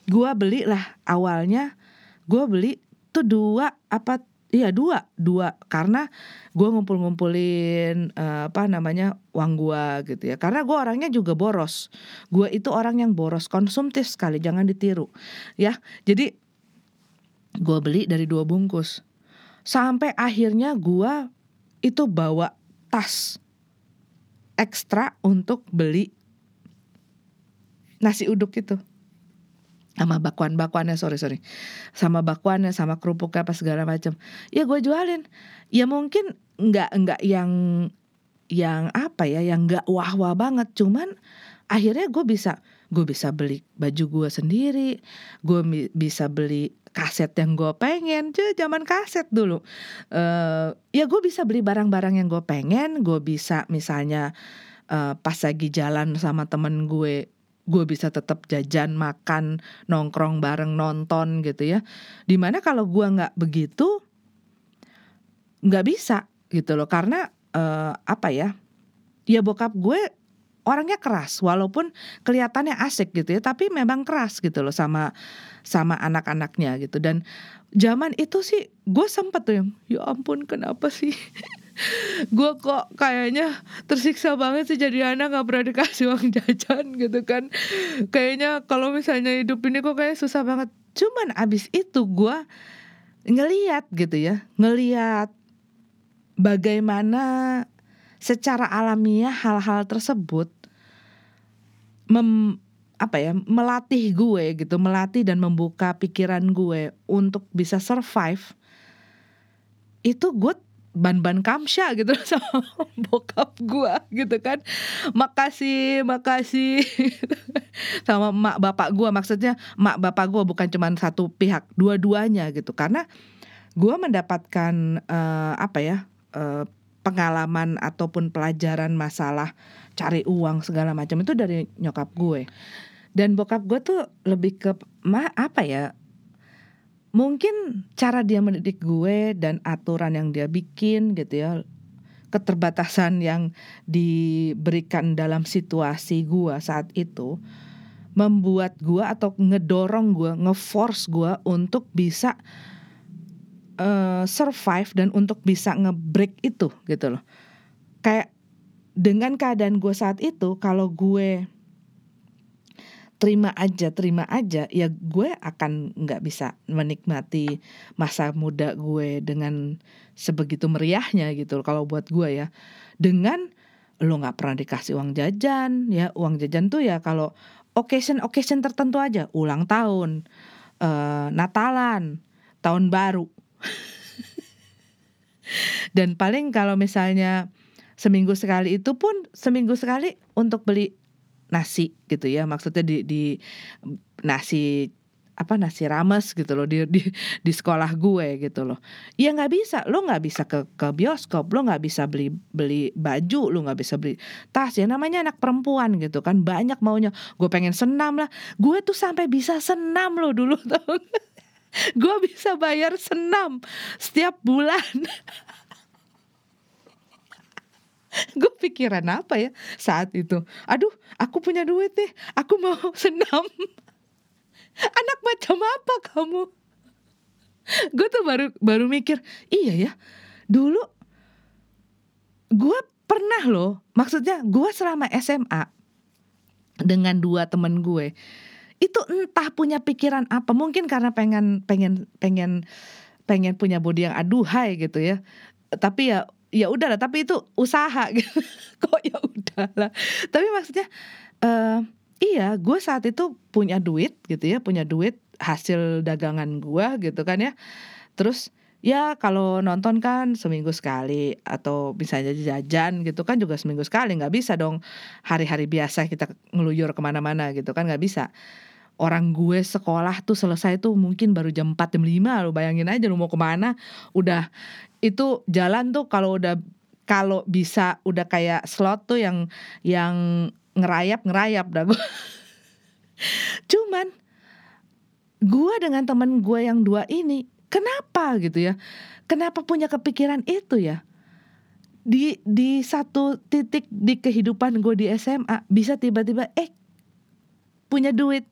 gua beli lah awalnya gua beli tuh dua apa Iya dua, dua karena gua ngumpul-ngumpulin uh, apa namanya uang gua gitu ya. Karena gua orangnya juga boros. Gua itu orang yang boros, konsumtif sekali, jangan ditiru, ya. Jadi gua beli dari dua bungkus. Sampai akhirnya gua itu bawa tas ekstra untuk beli nasi uduk itu. Sama bakwan bakwannya sorry sorry. Sama bakwannya sama kerupuknya apa segala macam. Ya gue jualin. Ya mungkin nggak nggak yang yang apa ya yang nggak wah wah banget. Cuman akhirnya gue bisa gue bisa beli baju gue sendiri. Gue bisa beli kaset yang gue pengen. Cuy zaman kaset dulu. Uh, ya gue bisa beli barang-barang yang gue pengen. Gue bisa misalnya uh, pas lagi jalan sama temen gue gue bisa tetap jajan makan nongkrong bareng nonton gitu ya. Di mana kalau gue nggak begitu nggak bisa gitu loh. Karena uh, apa ya ya bokap gue orangnya keras walaupun kelihatannya asik gitu ya tapi memang keras gitu loh sama sama anak-anaknya gitu. Dan zaman itu sih gue sempet tuh ya ampun kenapa sih? (laughs) Gue kok kayaknya tersiksa banget sih jadi anak nggak pernah dikasih uang (laughs) jajan gitu kan. Kayaknya kalau misalnya hidup ini kok kayak susah banget. Cuman abis itu gue ngeliat gitu ya ngeliat bagaimana secara alamiah hal-hal tersebut mem apa ya melatih gue gitu melatih dan membuka pikiran gue untuk bisa survive itu gue ban-ban kamsha gitu (laughs) sama bokap gue gitu kan. Makasih makasih. (laughs) Sama mak bapak gue maksudnya mak bapak gue bukan cuma satu pihak dua-duanya gitu. Karena gue mendapatkan uh, apa ya uh, pengalaman ataupun pelajaran masalah cari uang segala macam itu dari nyokap gue. Dan bokap gue tuh lebih ke ma apa ya? Mungkin cara dia mendidik gue dan aturan yang dia bikin gitu ya. Keterbatasan yang diberikan dalam situasi gue saat itu membuat gue atau ngedorong gue ngeforce gue untuk bisa uh, survive dan untuk bisa ngebreak itu gitu loh. Kayak dengan keadaan gue saat itu kalau gue terima aja terima aja ya gue akan nggak bisa menikmati masa muda gue dengan sebegitu meriahnya gitu kalau buat gue ya. Dengan lo nggak pernah dikasih uang jajan ya uang jajan tuh ya kalau occasion occasion tertentu aja ulang tahun uh, Natalan tahun baru (laughs) dan paling kalau misalnya seminggu sekali itu pun seminggu sekali untuk beli nasi gitu ya. Maksudnya di di nasi apa nasi rames gitu loh di di di sekolah gue gitu loh. Ya nggak bisa. Lo nggak bisa ke ke bioskop lo nggak bisa beli beli baju lo nggak bisa beli tas. Ya namanya anak perempuan gitu kan. Banyak maunya. Gue pengen senam lah. Gue tuh sampai bisa senam lo dulu (laughs) tau (laughs) gue bisa bayar senam setiap bulan. (laughs) Gue pikiran apa ya saat itu? Aduh aku punya duit nih aku mau (laughs) senam. Anak macam apa kamu? Gue tuh baru baru mikir iya ya dulu gue pernah loh maksudnya gue selama SMA dengan dua temen gue itu entah punya pikiran apa. Mungkin karena pengen pengen pengen pengen punya body yang aduhai gitu ya. Tapi ya ya udahlah tapi itu usaha (laughs) gitu. Kok ya udahlah tapi maksudnya uh, iya gue saat itu punya duit gitu ya. Punya duit hasil dagangan gue gitu kan ya. Terus ya kalau nonton kan seminggu sekali atau misalnya jajan gitu kan juga seminggu sekali. Nggak bisa dong hari-hari biasa kita ngeluyur ke mana-mana gitu kan. Nggak bisa orang gue sekolah tuh selesai tuh mungkin baru jam 4 jam 5 lu bayangin aja lu mau ke mana udah itu jalan tuh kalau udah kalau bisa udah kayak slot tuh yang yang ngerayap ngerayap dah gue (laughs) cuman gue dengan temen gue yang dua ini Kenapa gitu ya? Kenapa punya kepikiran itu ya? Di di satu titik di kehidupan gue di SMA bisa tiba-tiba eh punya duit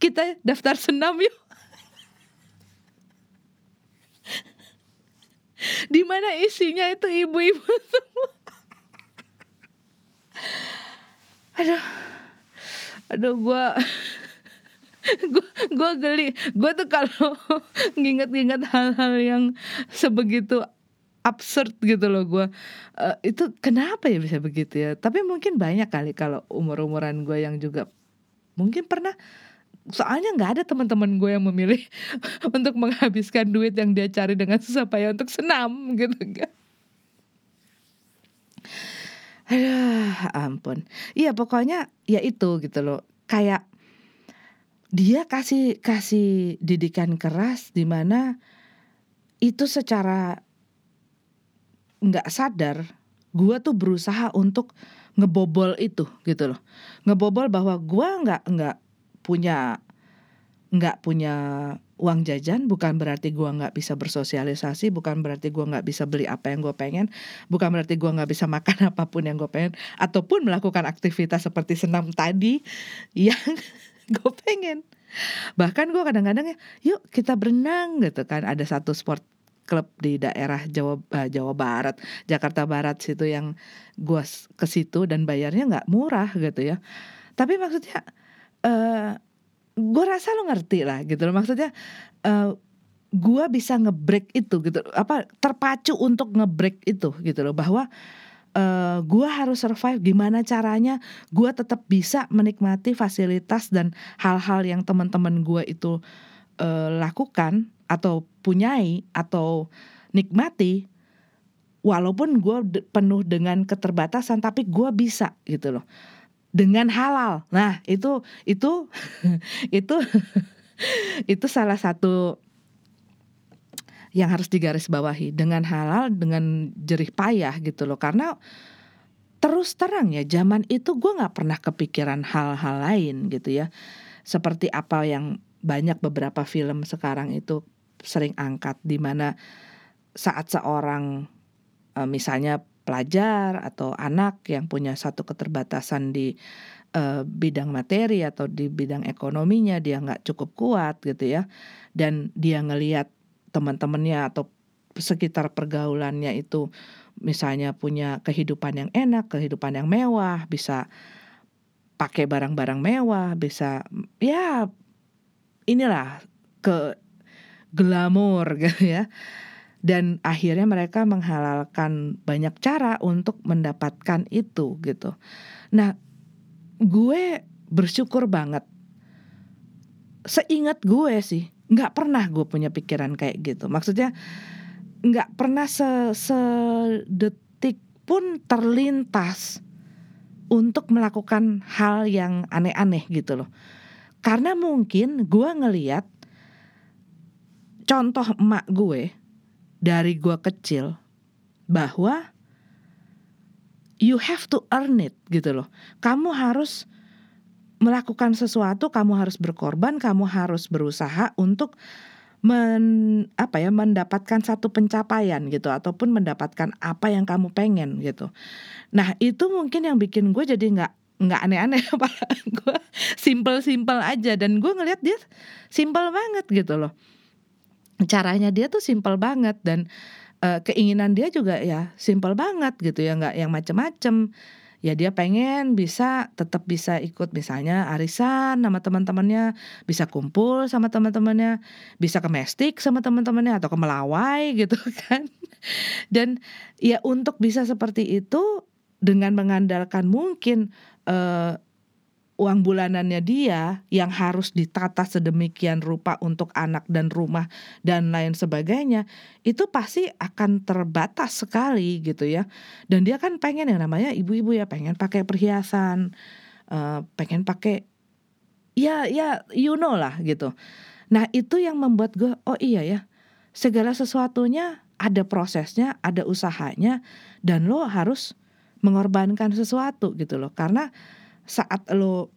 kita daftar senam yuk. di mana isinya itu ibu-ibu semua. aduh, aduh gue gue gue geli gue tuh kalau nginget-nginget hal-hal yang sebegitu absurd gitu loh gue uh, itu kenapa ya bisa begitu ya tapi mungkin banyak kali kalau umur umuran gue yang juga mungkin pernah soalnya nggak ada teman-teman gue yang memilih (laughs) untuk menghabiskan duit yang dia cari dengan susah payah untuk senam (laughs) gitu kan Aduh, ampun. Iya, pokoknya ya itu gitu loh. Kayak dia kasih kasih didikan keras di mana itu secara nggak sadar gua tuh berusaha untuk ngebobol itu gitu loh ngebobol bahwa gua nggak nggak punya nggak punya uang jajan bukan berarti gua nggak bisa bersosialisasi bukan berarti gua nggak bisa beli apa yang gue pengen bukan berarti gua nggak bisa makan (laughs) apa pun yang gue pengen ataupun melakukan aktivitas seperti senam tadi (laughs) yang gue pengen. Bahkan gue kadang-kadang ya yuk kita berenang gitu kan. Ada satu sport klub di daerah Jawa uh, Jawa Barat Jakarta Barat situ yang gue ke situ dan bayarnya nggak murah gitu ya. Tapi maksudnya uh, eh, gue rasa lo ngerti lah gitu loh. Maksudnya uh, gue bisa ngebreak itu gitu. Apa terpacu untuk ngebreak itu gitu loh. Bahwa uh, eh, gue harus survive. Gimana caranya gue tetap bisa menikmati fasilitas dan hal-hal yang teman-teman gue itu uh, lakukan atau punyai atau nikmati walaupun gue penuh dengan keterbatasan tapi gue bisa gitu loh dengan halal. Nah itu itu (laughs) itu (laughs) itu salah satu yang harus digarisbawahi. Dengan halal dengan jerih payah gitu loh. Karena terus terang ya zaman itu gue nggak pernah kepikiran hal-hal lain gitu ya. Seperti apa yang banyak beberapa film sekarang itu sering angkat di mana saat seorang e, misalnya pelajar atau anak yang punya satu keterbatasan di e, bidang materi atau di bidang ekonominya dia nggak cukup kuat gitu ya dan dia ngelihat teman-temannya atau sekitar pergaulannya itu misalnya punya kehidupan yang enak, kehidupan yang mewah, bisa pakai barang-barang mewah, bisa ya inilah ke glamor (laughs) gitu ya. Dan akhirnya mereka menghalalkan banyak cara untuk mendapatkan itu gitu. Nah, gue bersyukur banget. Seingat gue sih, nggak pernah gue punya pikiran kayak gitu maksudnya nggak pernah se sedetik pun terlintas untuk melakukan hal yang aneh-aneh gitu loh karena mungkin gue ngeliat contoh emak gue dari gue kecil bahwa you have to earn it gitu loh kamu harus melakukan sesuatu kamu harus berkorban, kamu harus berusaha untuk men apa ya mendapatkan satu pencapaian gitu ataupun mendapatkan apa yang kamu pengen gitu. Nah, itu mungkin yang bikin gue jadi nggak nggak aneh-aneh (laughs) gue simple-simple aja dan gue ngelihat dia simple banget gitu loh. Caranya dia tuh simple banget dan uh, keinginan dia juga ya simple banget gitu ya nggak yang macem-macem ya dia pengen bisa tetap bisa ikut misalnya arisan sama teman-temannya, bisa kumpul sama teman-temannya, bisa ke mestik sama teman-temannya atau ke Melawai (laughs) gitu kan. Dan ya untuk bisa seperti itu dengan mengandalkan mungkin uh, uang bulanannya dia yang harus ditata sedemikian rupa untuk anak dan rumah dan lain sebagainya itu pasti akan terbatas sekali gitu ya. Dan dia kan pengen yang namanya ibu-ibu ya pengen pakai perhiasan uh, pengen pakai ya ya you know lah gitu. Nah itu yang membuat gue oh iya ya segala sesuatunya ada prosesnya ada usahanya dan lo harus mengorbankan sesuatu gitu loh. Karena saat lo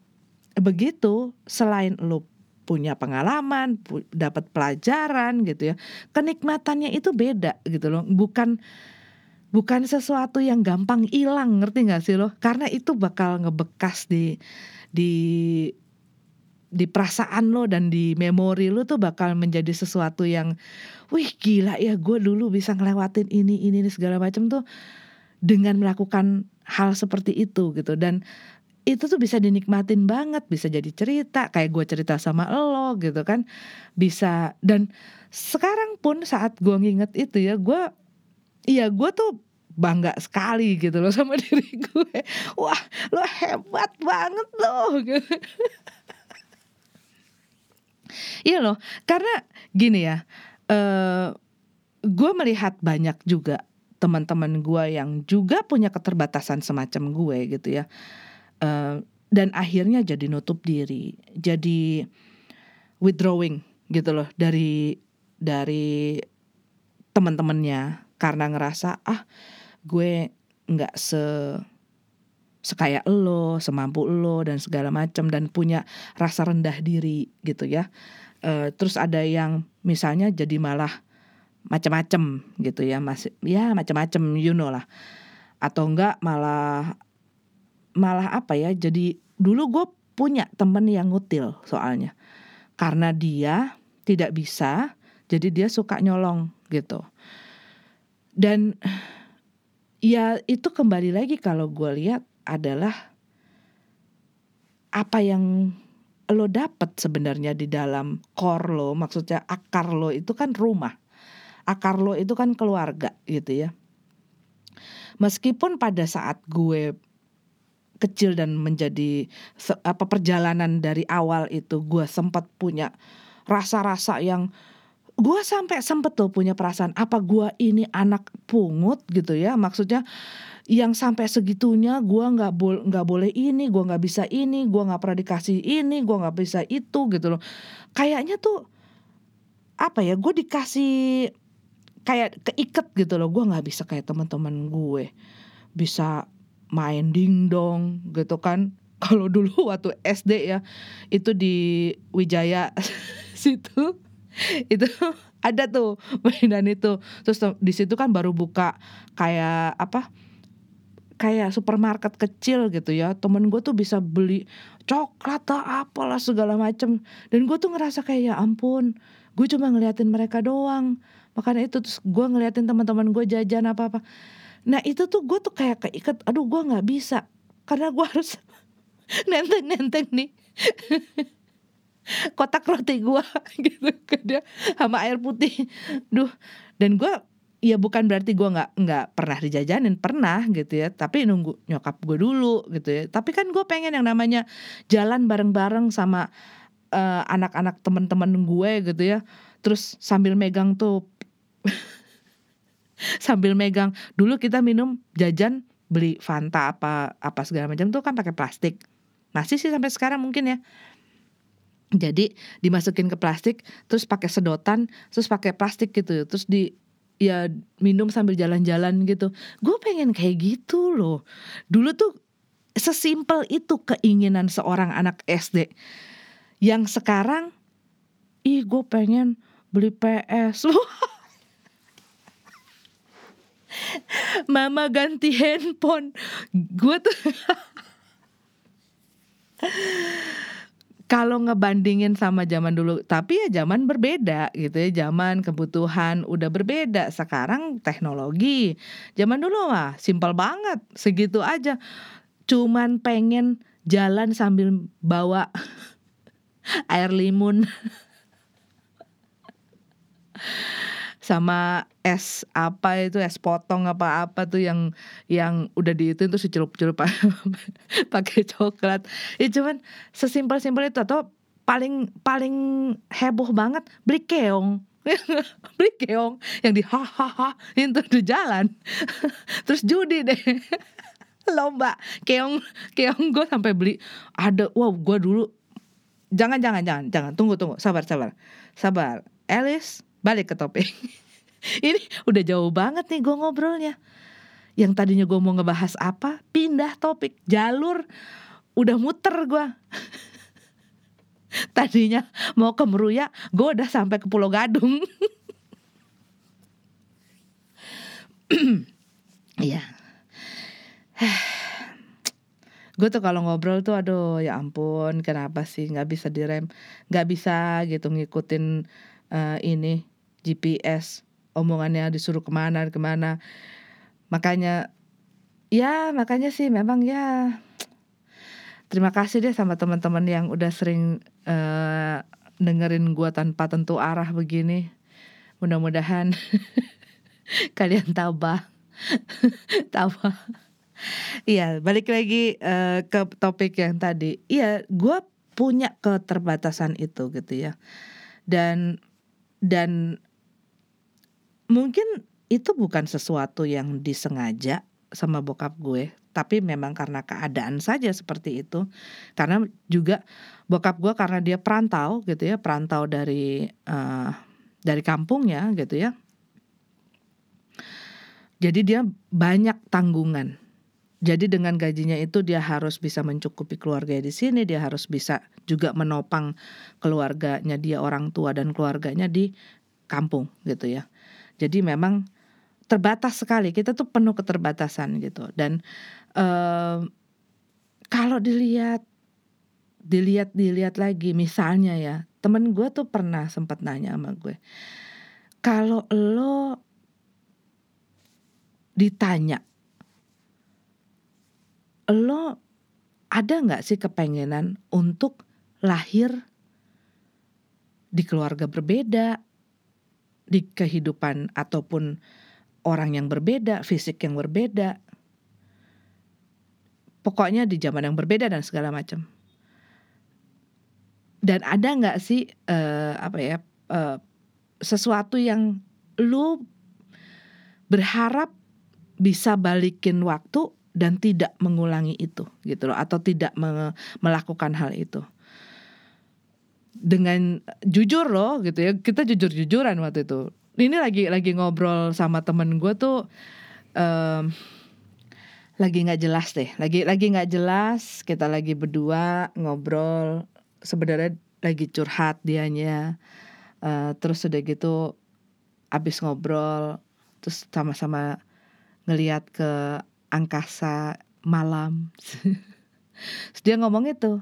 begitu selain lo punya pengalaman, pu dapat pelajaran gitu ya. Kenikmatannya itu beda gitu loh. Bukan bukan sesuatu yang gampang hilang, ngerti nggak sih lo? Karena itu bakal ngebekas di di di perasaan lo dan di memori lo tuh bakal menjadi sesuatu yang wih gila ya gue dulu bisa ngelewatin ini ini, ini segala macam tuh dengan melakukan hal seperti itu gitu dan itu tuh bisa dinikmatin banget bisa jadi cerita kayak gue cerita sama lo gitu kan. Bisa dan sekarang pun saat gue nginget itu ya gue iya gue tuh bangga sekali gitu loh sama (laughs) diri gue. Wah lo hebat banget loh. Gitu. (laughs) iya loh karena gini ya uh, gue melihat banyak juga teman-teman gue yang juga punya keterbatasan semacam gue gitu ya uh, dan akhirnya jadi nutup diri jadi withdrawing gitu loh dari dari teman-temannya karena ngerasa ah gue nggak se sekaya lo, semampu lo dan segala macam dan punya rasa rendah diri gitu ya. Uh, terus ada yang misalnya jadi malah macam-macam gitu ya masih ya macam-macam you know lah atau enggak malah malah apa ya jadi dulu gue punya temen yang ngutil soalnya. Karena dia tidak bisa jadi dia suka nyolong gitu. Dan ya itu kembali lagi kalau gue lihat adalah apa yang lo dapat sebenarnya di dalam core lo maksudnya akar lo itu kan rumah. Akar lo itu kan keluarga gitu ya. Meskipun pada saat gue kecil dan menjadi apa perjalanan dari awal itu gue sempat punya rasa-rasa yang gue sampai sempet tuh punya perasaan apa gue ini anak pungut? gitu ya. Maksudnya yang sampai segitunya gue nggak boleh nggak boleh ini gue nggak bisa ini gue nggak pernah dikasih ini gue nggak bisa itu gitu loh. Kayaknya tuh apa ya gue dikasih kayak keiket gitu loh. Gue nggak bisa kayak teman-teman gue bisa main dingdong gitu kan. (laughs) Kalau dulu waktu SD ya itu di Wijaya (laughs) situ itu (laughs) ada tuh mainan itu. Terus di situ kan baru buka kayak apa kayak supermarket kecil gitu ya. Temen gue tuh bisa beli coklat atau apalah segala macem. Dan gue tuh ngerasa kayak ya ampun gue cuma ngeliatin mereka doang. Makanya itu terus gue ngeliatin teman-teman gue jajan apa apa nah itu tuh gue tuh kayak keikat aduh gue nggak bisa karena gue harus (laughs) nenteng nenteng nih (laughs) kotak roti gue (laughs) gitu kan dia sama air putih. Duh dan gue ya bukan berarti gue nggak nggak pernah dijajanin pernah gitu ya tapi nunggu nyokap gue dulu gitu ya. Tapi kan gue pengen yang namanya jalan bareng-bareng sama uh, anak-anak teman-teman gue gitu ya terus sambil megang tuh (laughs) sambil megang. Dulu kita minum jajan beli Fanta apa apa segala macam tuh kan pakai plastik. Masih sih sampai sekarang mungkin ya. Jadi dimasukin ke plastik terus pakai sedotan terus pakai plastik gitu. Terus di ya minum sambil jalan-jalan gitu. Gue pengen kayak gitu loh. Dulu tuh sesimpel itu keinginan seorang anak SD yang sekarang ih gue pengen beli PS (laughs) Mama ganti handphone. Gue tuh kalau ngebandingin sama zaman dulu, tapi ya zaman berbeda gitu ya, zaman kebutuhan udah berbeda. Sekarang teknologi, zaman dulu mah simpel banget, segitu aja. cuman pengen jalan sambil bawa (laughs) air limun sama es apa itu es potong apa apa tuh yang yang udah di itu itu celup-celup (laughs) pakai coklat. Ya cuman sesimpel simpel itu atau paling paling heboh banget beli keong. (laughs) Beli keong yang di hahaha itu di jalan. (laughs) Terus judi deh. Lomba. Keong keong gue sampai beli. Ada wow gue dulu jangan jangan jangan jangan. Tunggu tunggu. Sabar sabar. Sabar. Alice balik ke topik. (laughs) Ini udah jauh banget nih gue ngobrolnya. Yang tadinya gue mau ngebahas apa pindah topik. Jalur udah muter gue (laughs) tadinya mau ke Meruya gue udah sampai ke Pulau Gadung. (laughs) Iya. (sighs) Gue tuh kalau ngobrol tuh aduh ya ampun kenapa sih nggak bisa direm nggak bisa gitu ngikutin uh, ini GPS omongannya disuruh ke mana ke mana. Makanya ya makanya sih memang ya terima kasih deh sama teman-teman yang udah sering uh, dengerin gua tanpa tentu arah begini. Mudah-mudahan (laughs) kalian tabah. (laughs) Tabah. Iya balik lagi uh, ke topik yang tadi. Iya gua punya keterbatasan itu gitu ya. Dan dan mungkin itu bukan sesuatu yang disengaja sama bokap gue tapi memang karena keadaan saja seperti itu. Karena juga bokap gue karena dia perantau gitu ya perantau dari uh, dari kampungnya gitu ya. Jadi dia banyak tanggungan. Jadi dengan gajinya itu dia harus bisa mencukupi keluarga di sini, dia harus bisa juga menopang keluarganya dia orang tua dan keluarganya di kampung gitu ya. Jadi memang terbatas sekali. Kita tuh penuh keterbatasan gitu. Dan uh, kalau dilihat dilihat dilihat lagi misalnya ya temen gue tuh pernah sempat nanya sama gue kalau lo ditanya lo ada nggak sih kepengenan untuk lahir di keluarga berbeda, di kehidupan ataupun orang yang berbeda, fisik yang berbeda, pokoknya di zaman yang berbeda dan segala macam. Dan ada nggak sih uh, apa ya uh, sesuatu yang lu berharap bisa balikin waktu dan tidak mengulangi itu gitu loh atau tidak me melakukan hal itu dengan jujur loh gitu ya kita jujur jujuran waktu itu ini lagi lagi ngobrol sama temen gue tuh um, lagi nggak jelas deh lagi lagi nggak jelas kita lagi berdua ngobrol sebenarnya lagi curhat dianya uh, terus udah gitu abis ngobrol terus sama-sama ngelihat ke angkasa malam. (laughs) Dia ngomong itu.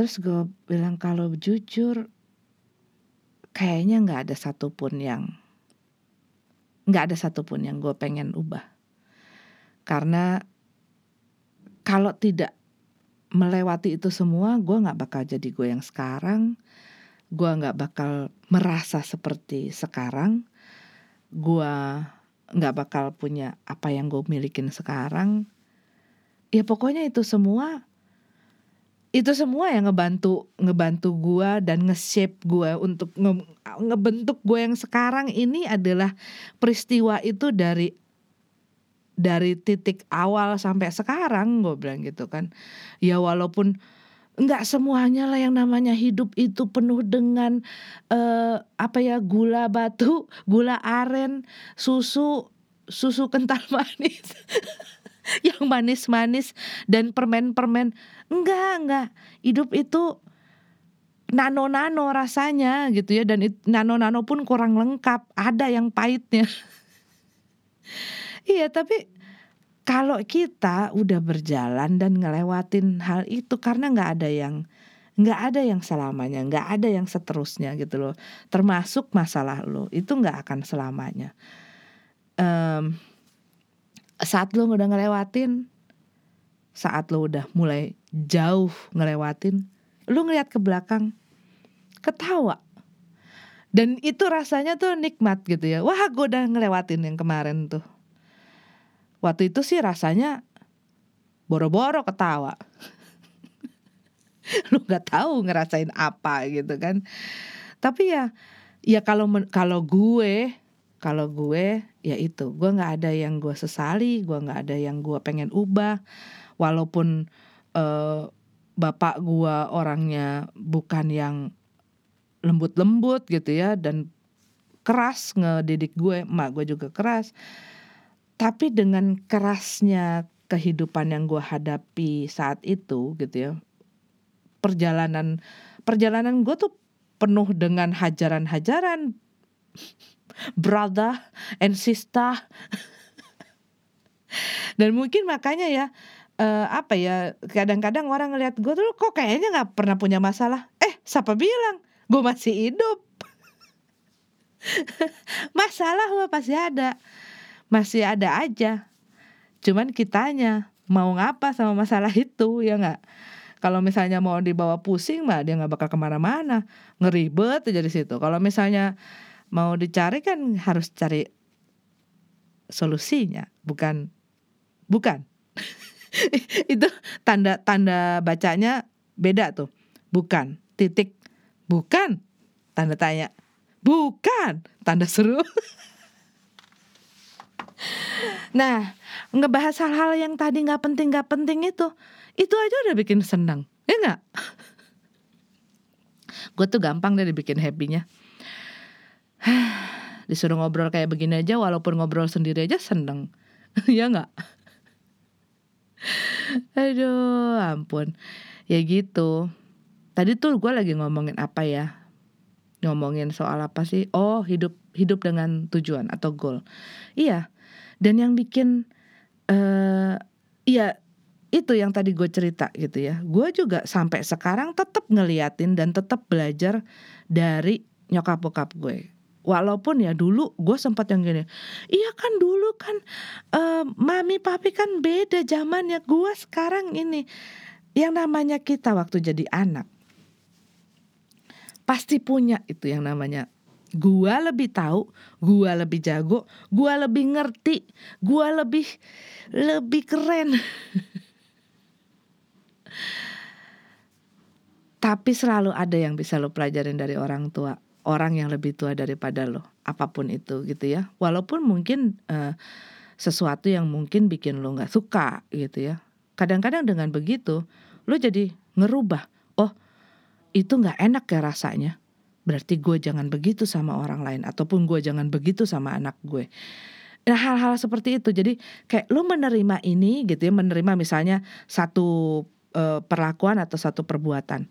Terus gue bilang kalau jujur kayaknya nggak ada satupun yang nggak ada satupun yang gue pengen ubah. Karena kalau tidak melewati itu semua, gue nggak bakal jadi gue yang sekarang. Gue nggak bakal merasa seperti sekarang. Gue nggak bakal punya apa yang gue milikin sekarang ya pokoknya itu semua itu semua yang ngebantu ngebantu gue dan nge-shape gue untuk nge, ngebentuk gue yang sekarang ini adalah peristiwa itu dari dari titik awal sampai sekarang gue bilang gitu kan ya walaupun nggak semuanya lah yang namanya hidup itu penuh dengan uh, apa ya gula batu, gula aren, susu, susu kental (laughs) manis. (laughs) yang manis-manis dan permen-permen. Enggak, enggak. Hidup itu nano-nano rasanya gitu ya dan nano-nano pun kurang lengkap. Ada yang pahitnya. (laughs) iya, tapi kalau kita udah berjalan dan ngelewatin hal itu karena nggak ada yang nggak ada yang selamanya, nggak ada yang seterusnya gitu loh. Termasuk masalah lo itu nggak akan selamanya. Um, saat lo udah ngelewatin, saat lo udah mulai jauh ngelewatin, lo ngeliat ke belakang, ketawa. Dan itu rasanya tuh nikmat gitu ya. Wah gue udah ngelewatin yang kemarin tuh. Waktu itu sih rasanya boro-boro ketawa. (laughs) lu gak tahu ngerasain apa gitu kan. Tapi ya ya kalau kalau gue kalau gue ya itu. Gue nggak ada yang gue sesali gue nggak ada yang gue pengen ubah. Walaupun uh, bapak gue orangnya bukan yang lembut-lembut gitu ya dan keras ngedidik gue emak gue juga keras. Tapi dengan kerasnya kehidupan yang gue hadapi saat itu gitu ya perjalanan perjalanan gue tuh penuh dengan hajaran-hajaran brother and sister. Dan mungkin makanya ya uh, apa ya kadang-kadang orang ngelihat gue tuh kok kayaknya nggak pernah punya masalah? Eh siapa bilang? Gue masih hidup. (laughs) Masalah mah pasti ada. Masih ada aja. Cuman kitanya mau ngapa sama masalah itu ya nggak? Kalau misalnya mau dibawa pusing mah dia nggak bakal ke mana-mana. Ngeribet aja di situ. Kalau misalnya mau dicari kan harus cari solusinya bukan bukan. (laughs) Itu tanda tanda bacanya beda tuh. Bukan titik. Bukan tanda tanya. Bukan tanda seru. (laughs) Nah ngebahas hal-hal yang tadi nggak penting nggak penting itu itu aja udah bikin senang ya nggak? (laughs) Gue tuh gampang deh dibikin happynya (sighs) disuruh ngobrol kayak begini aja walaupun ngobrol sendiri aja seneng. (laughs) Ya nggak? (laughs) Aduh ampun. Ya gitu. Tadi tuh gue lagi ngomongin apa ya? Ngomongin soal apa sih? Oh hidup hidup dengan tujuan atau goal. Iya. Dan yang bikin uh, iya itu yang tadi gue cerita gitu ya. Gue juga sampai sekarang tetap ngeliatin dan tetap belajar dari nyokap bokap gue Walaupun ya dulu gue sempat yang gini, iya kan dulu kan uh, mami papi kan beda zamannya gue sekarang ini. Yang namanya kita waktu jadi anak pasti punya itu yang namanya. Gua lebih tahu, gua lebih jago, gua lebih ngerti, gua lebih lebih keren. (laughs) Tapi selalu ada yang bisa lo pelajarin dari orang tua orang yang lebih tua daripada lo apa pun itu gitu ya. Walaupun mungkin uh, sesuatu yang mungkin bikin lo nggak suka gitu ya. Kadang-kadang dengan begitu lo jadi ngerubah oh itu nggak enak ya rasanya. Berarti gue jangan begitu sama orang lain ataupun gue jangan begitu sama anak gue. Nah hal-hal seperti itu. Jadi kayak lo menerima ini gitu ya menerima misalnya satu uh, perlakuan atau satu perbuatan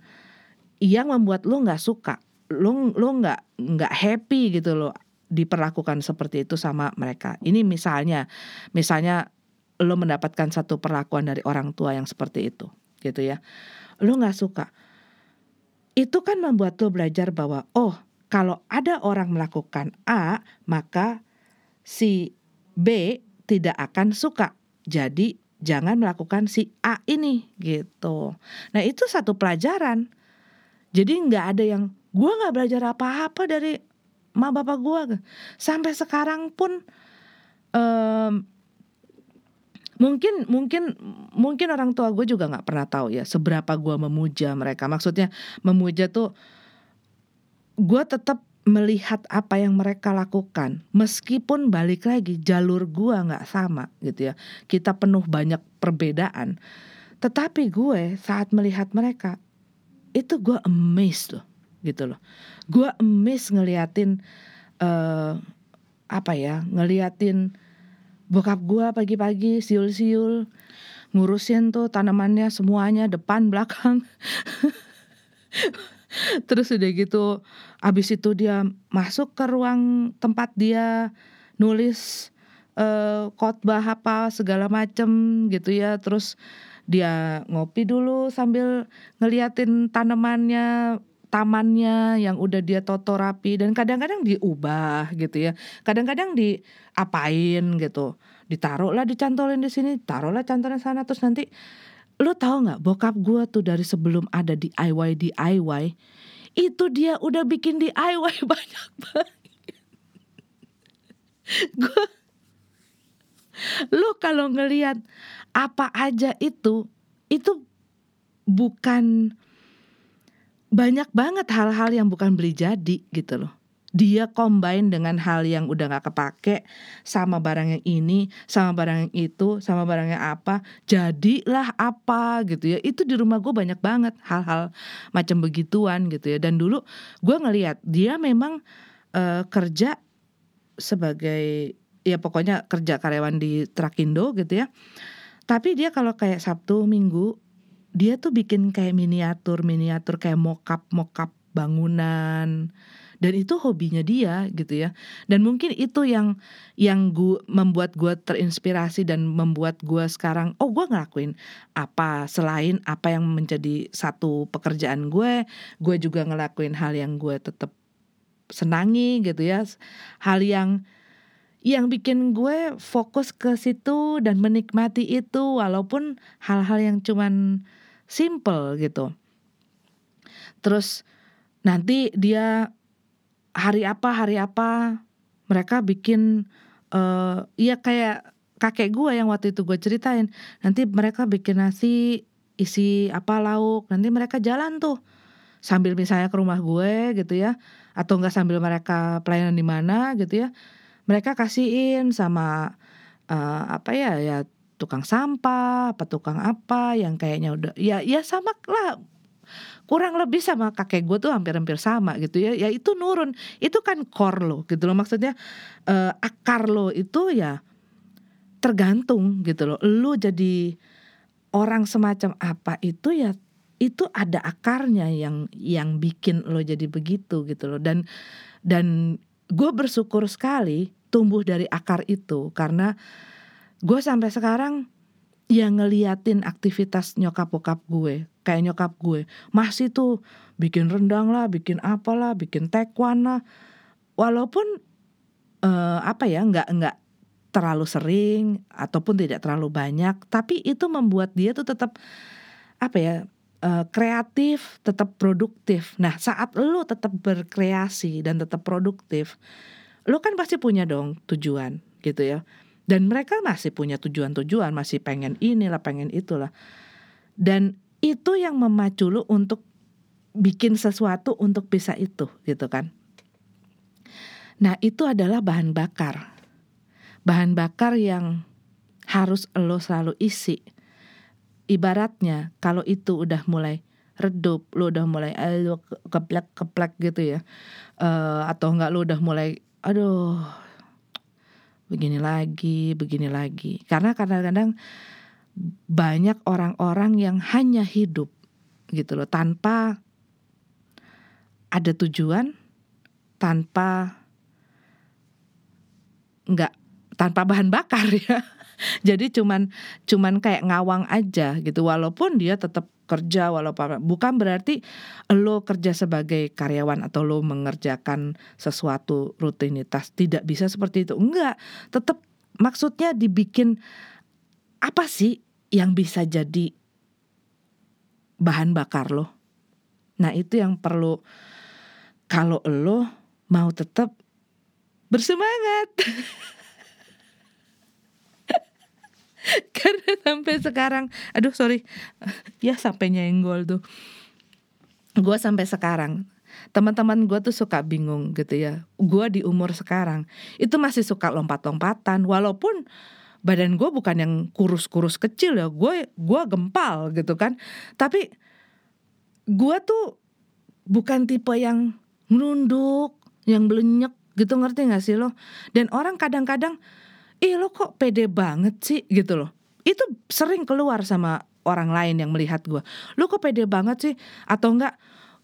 yang membuat lo nggak suka lo lo nggak nggak happy gitu lo diperlakukan seperti itu sama mereka. Ini misalnya, misalnya lo mendapatkan satu perlakuan dari orang tua yang seperti itu, gitu ya. Lo nggak suka. Itu kan membuat lo belajar bahwa oh kalau ada orang melakukan A maka si B tidak akan suka. Jadi jangan melakukan si A ini gitu. Nah itu satu pelajaran. Jadi nggak ada yang gue nggak belajar apa-apa dari ma bapak gue sampai sekarang pun um, mungkin mungkin mungkin orang tua gue juga nggak pernah tahu ya seberapa gue memuja mereka. Maksudnya memuja tuh gue tetap melihat apa yang mereka lakukan. Meskipun balik lagi jalur gue nggak sama gitu ya. Kita penuh banyak perbedaan. Tetapi gue saat melihat mereka itu gue amazed loh gitu loh. Gue emis ngeliatin uh, apa ya, ngeliatin bokap gue pagi-pagi siul-siul ngurusin tuh tanamannya semuanya depan (laughs) belakang. Terus udah gitu abis itu dia masuk ke ruang tempat dia nulis uh, khotbah apa segala macem gitu ya. Terus dia ngopi dulu sambil ngeliatin tanamannya tamannya yang udah dia toto rapi dan kadang-kadang diubah gitu ya. Kadang-kadang diapain gitu. ditaruh lah dicantolin di sini taruh lah cantolin sana terus nanti lu tahu nggak bokap gue tuh dari sebelum ada DIY DIY itu dia udah bikin DIY (laughs) banyak banget gue lu kalau ngelihat apa aja itu itu bukan banyak banget hal-hal yang bukan beli jadi gitu loh dia combine dengan hal yang udah gak kepake sama barang yang ini, sama barang yang itu, sama barangnya apa, jadilah apa gitu ya. Itu di rumah gue banyak banget hal-hal macam begituan gitu ya. Dan dulu gue ngeliat dia memang uh, kerja sebagai ya pokoknya kerja karyawan di Trakindo gitu ya. Tapi dia kalau kayak Sabtu Minggu dia tuh bikin kayak miniatur miniatur kayak mokap mokap bangunan. Dan itu hobinya dia gitu ya. Dan mungkin itu yang yang gua membuat gue terinspirasi dan membuat gue sekarang oh gue ngelakuin apa selain apa yang menjadi satu pekerjaan gue gue juga ngelakuin hal yang gue tetap senangi gitu ya. Hal yang yang bikin gue fokus ke situ dan menikmati itu walaupun hal-hal yang cuman simple gitu. Terus nanti dia hari apa hari apa mereka bikin uh, ya kayak kakek gue yang waktu itu gue ceritain. Nanti mereka bikin nasi isi apa lauk. Nanti mereka jalan tuh sambil misalnya ke rumah gue gitu ya atau enggak sambil mereka pelayanan di mana gitu ya mereka kasihin sama uh, apa ya ya tukang sampah apa tukang apa yang kayaknya udah ya ya sama lah. Kurang lebih sama kakek gue tuh hampir-hampir sama gitu ya. Ya itu nurun. Itu kan core lo gitu loh. Maksudnya uh, akar lo itu ya tergantung gitu loh. Lo jadi orang semacam apa itu ya itu ada akarnya yang yang bikin lo jadi begitu gitu loh. Dan dan gue bersyukur sekali tumbuh dari akar itu karena gue sampai sekarang yang ngeliatin aktivitas nyokap bokap gue kayak nyokap gue. Masih tuh bikin rendang lah bikin apalah bikin tekwan lah. Walaupun uh, apa ya nggak nggak terlalu sering ataupun tidak terlalu banyak tapi itu membuat dia tuh tetap apa ya uh, kreatif tetap produktif. Nah saat lo tetap berkreasi dan tetap produktif lo kan pasti punya dong tujuan gitu ya dan mereka masih punya tujuan-tujuan, masih pengen inilah, pengen itulah. Dan itu yang memacu lu untuk bikin sesuatu untuk bisa itu gitu kan. Nah, itu adalah bahan bakar. Bahan bakar yang harus lo selalu isi. Ibaratnya kalau itu udah mulai redup, lo udah mulai aduh keplek-keplek gitu ya. Uh, atau enggak lo udah mulai aduh begini lagi, begini lagi. Karena kadang-kadang banyak orang-orang yang hanya hidup gitu loh tanpa ada tujuan, tanpa nggak tanpa bahan bakar (laughs) ya. (laughs) Jadi cuman cuman kayak ngawang aja gitu. Walaupun dia tetap kerja walaupun bukan berarti lo kerja sebagai karyawan atau lo mengerjakan sesuatu rutinitas. Tidak bisa seperti itu. Enggak. Tetap maksudnya dibikin apa sih yang bisa jadi bahan bakar lo? Nah itu yang perlu kalau lo mau tetap bersemangat (laughs) (laughs) karena sampai sekarang aduh sorry. (laughs) Ya sampai nyenggol tuh. Gue sampai sekarang teman-teman gue tuh suka bingung gitu ya. Gue di umur sekarang itu masih suka lompat-lompatan. Walaupun badan gue bukan yang kurus-kurus kecil ya gue gue gempal gitu kan. Tapi gue tuh bukan tipe yang nunduk yang belenyek gitu ngerti gak sih lo? Dan orang kadang-kadang ih lo kok pede banget sih? Gitu loh. Itu sering keluar sama orang lain yang melihat gue lo kok pede banget sih? Atau enggak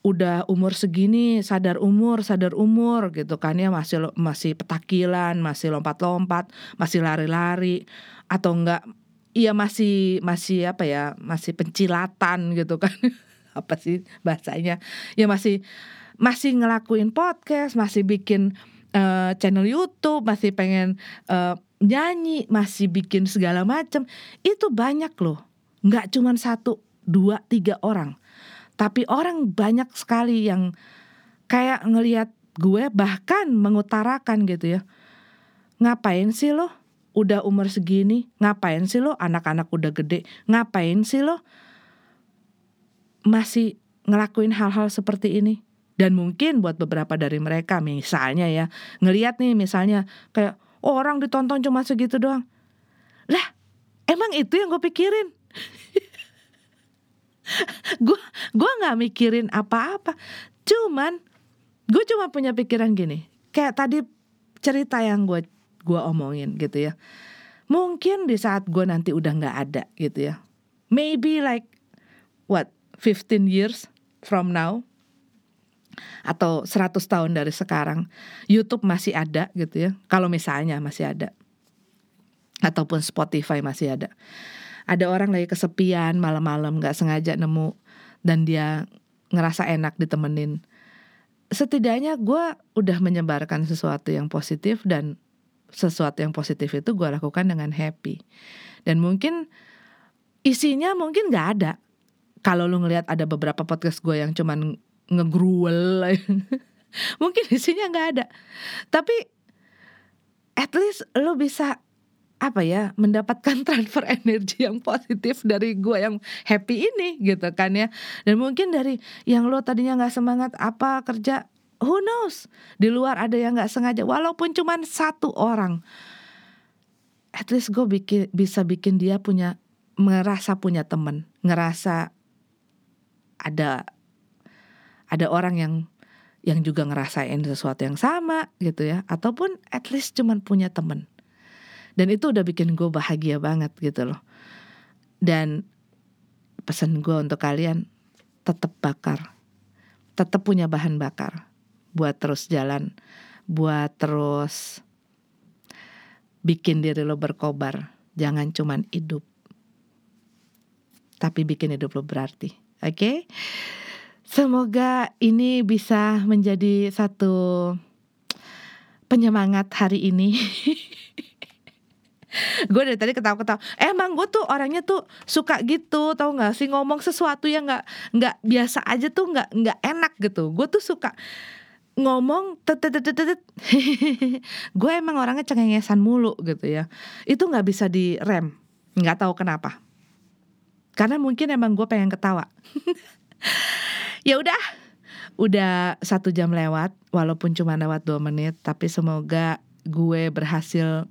udah umur segini sadar umur sadar umur gitu kan ya. Masih masih petakilan masih lompat-lompat masih lari-lari. Atau enggak iya masih masih apa ya masih pencilatan gitu kan. (laughs) Apa sih bahasanya? Ya masih masih ngelakuin podcast masih bikin uh, channel YouTube masih pengen uh, nyanyi, masih bikin segala macam. Itu banyak loh. Nggak cuma satu, dua, tiga orang. Tapi orang banyak sekali yang kayak ngelihat gue bahkan mengutarakan gitu ya. Ngapain sih lo? Udah umur segini, ngapain sih lo? Anak-anak udah gede, ngapain sih lo? Masih ngelakuin hal-hal seperti ini? Dan mungkin buat beberapa dari mereka misalnya ya, ngeliat nih misalnya kayak orang ditonton cuma segitu doang. Lah, emang itu yang gue pikirin. (laughs) gue gue nggak mikirin apa-apa. Cuman gue cuma punya pikiran gini. Kayak tadi cerita yang gue gue omongin gitu ya. Mungkin di saat gue nanti udah nggak ada gitu ya. Maybe like what 15 years from now atau 100 tahun dari sekarang. YouTube masih ada gitu ya. Kalau misalnya masih ada. Ataupun Spotify masih ada. Ada orang lagi kesepian malam-malam nggak sengaja nemu. Dan dia ngerasa enak ditemenin. Setidaknya gue udah menyebarkan sesuatu yang positif dan sesuatu yang positif itu gue lakukan dengan happy. Dan mungkin isinya mungkin nggak ada. Kalau lu ngelihat ada beberapa podcast gue yang cuman ngegruel. (laughs) Mungkin isinya nggak ada. Tapi at least lo bisa apa ya mendapatkan transfer (laughs) energi yang positif dari gue yang happy ini gitu kan ya. Dan mungkin dari yang lo tadinya nggak semangat apa kerja who knows? Di luar ada yang nggak sengaja walaupun cuma satu orang. At least gue bikin bisa bikin dia punya ngerasa punya temen ngerasa ada ada orang yang yang juga ngerasain sesuatu yang sama gitu ya. Ataupun at least cuman punya temen. Dan itu udah bikin gue bahagia banget gitu loh. Dan pesan gue untuk kalian tetap bakar. Tetap punya bahan bakar. Buat terus jalan. Buat terus bikin diri lo berkobar. Jangan cuman hidup. Tapi bikin hidup lo berarti. Oke? okay? Semoga ini bisa menjadi satu penyemangat hari ini. (laughs) gue dari tadi ketawa-ketawa. Eh, emang gue tuh orangnya tuh suka gitu, tau gak sih ngomong sesuatu yang nggak nggak biasa aja tuh nggak nggak enak gitu. Gue tuh suka ngomong tetetetetet (laughs) gue emang orangnya cengengesan mulu gitu ya itu nggak bisa direm nggak tahu kenapa karena mungkin emang gue pengen ketawa (laughs) ya udah. Udah satu jam lewat walaupun cuma lewat dua menit tapi semoga gue berhasil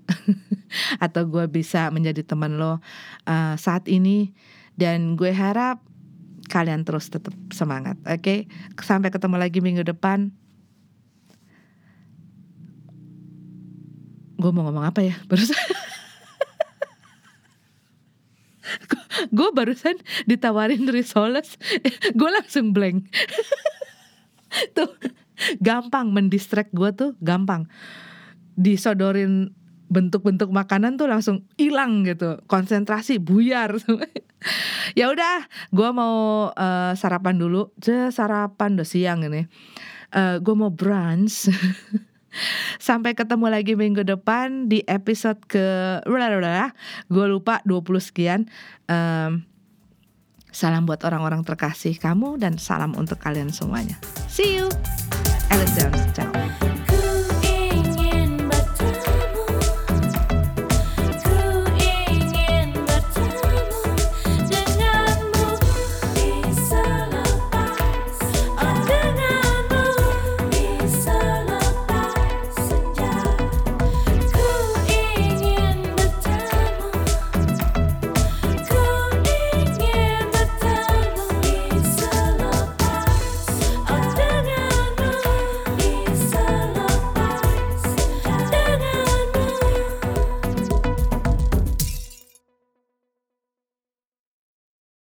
(laughs) atau gue bisa menjadi teman lo uh, saat ini. Dan gue harap kalian terus tetap semangat oke? Okay? sampai ketemu lagi minggu depan. Gue mau ngomong apa ya? (laughs) Barusan (laughs) gue barusan ditawarin risoles (laughs) gue langsung blank. (laughs) Tuh gampang mendistract gue tuh gampang. Disodorin bentuk-bentuk makanan tuh langsung hilang gitu. Konsentrasi buyar ya udah gue mau uh, sarapan dulu. Sarapan udah siang ini. Uh, gue mau brunch Sampai ketemu lagi minggu depan di episode ke gue lupa 20 sekian. Um, salam buat orang-orang terkasih kamu dan salam untuk kalian semuanya. See you. Ciao.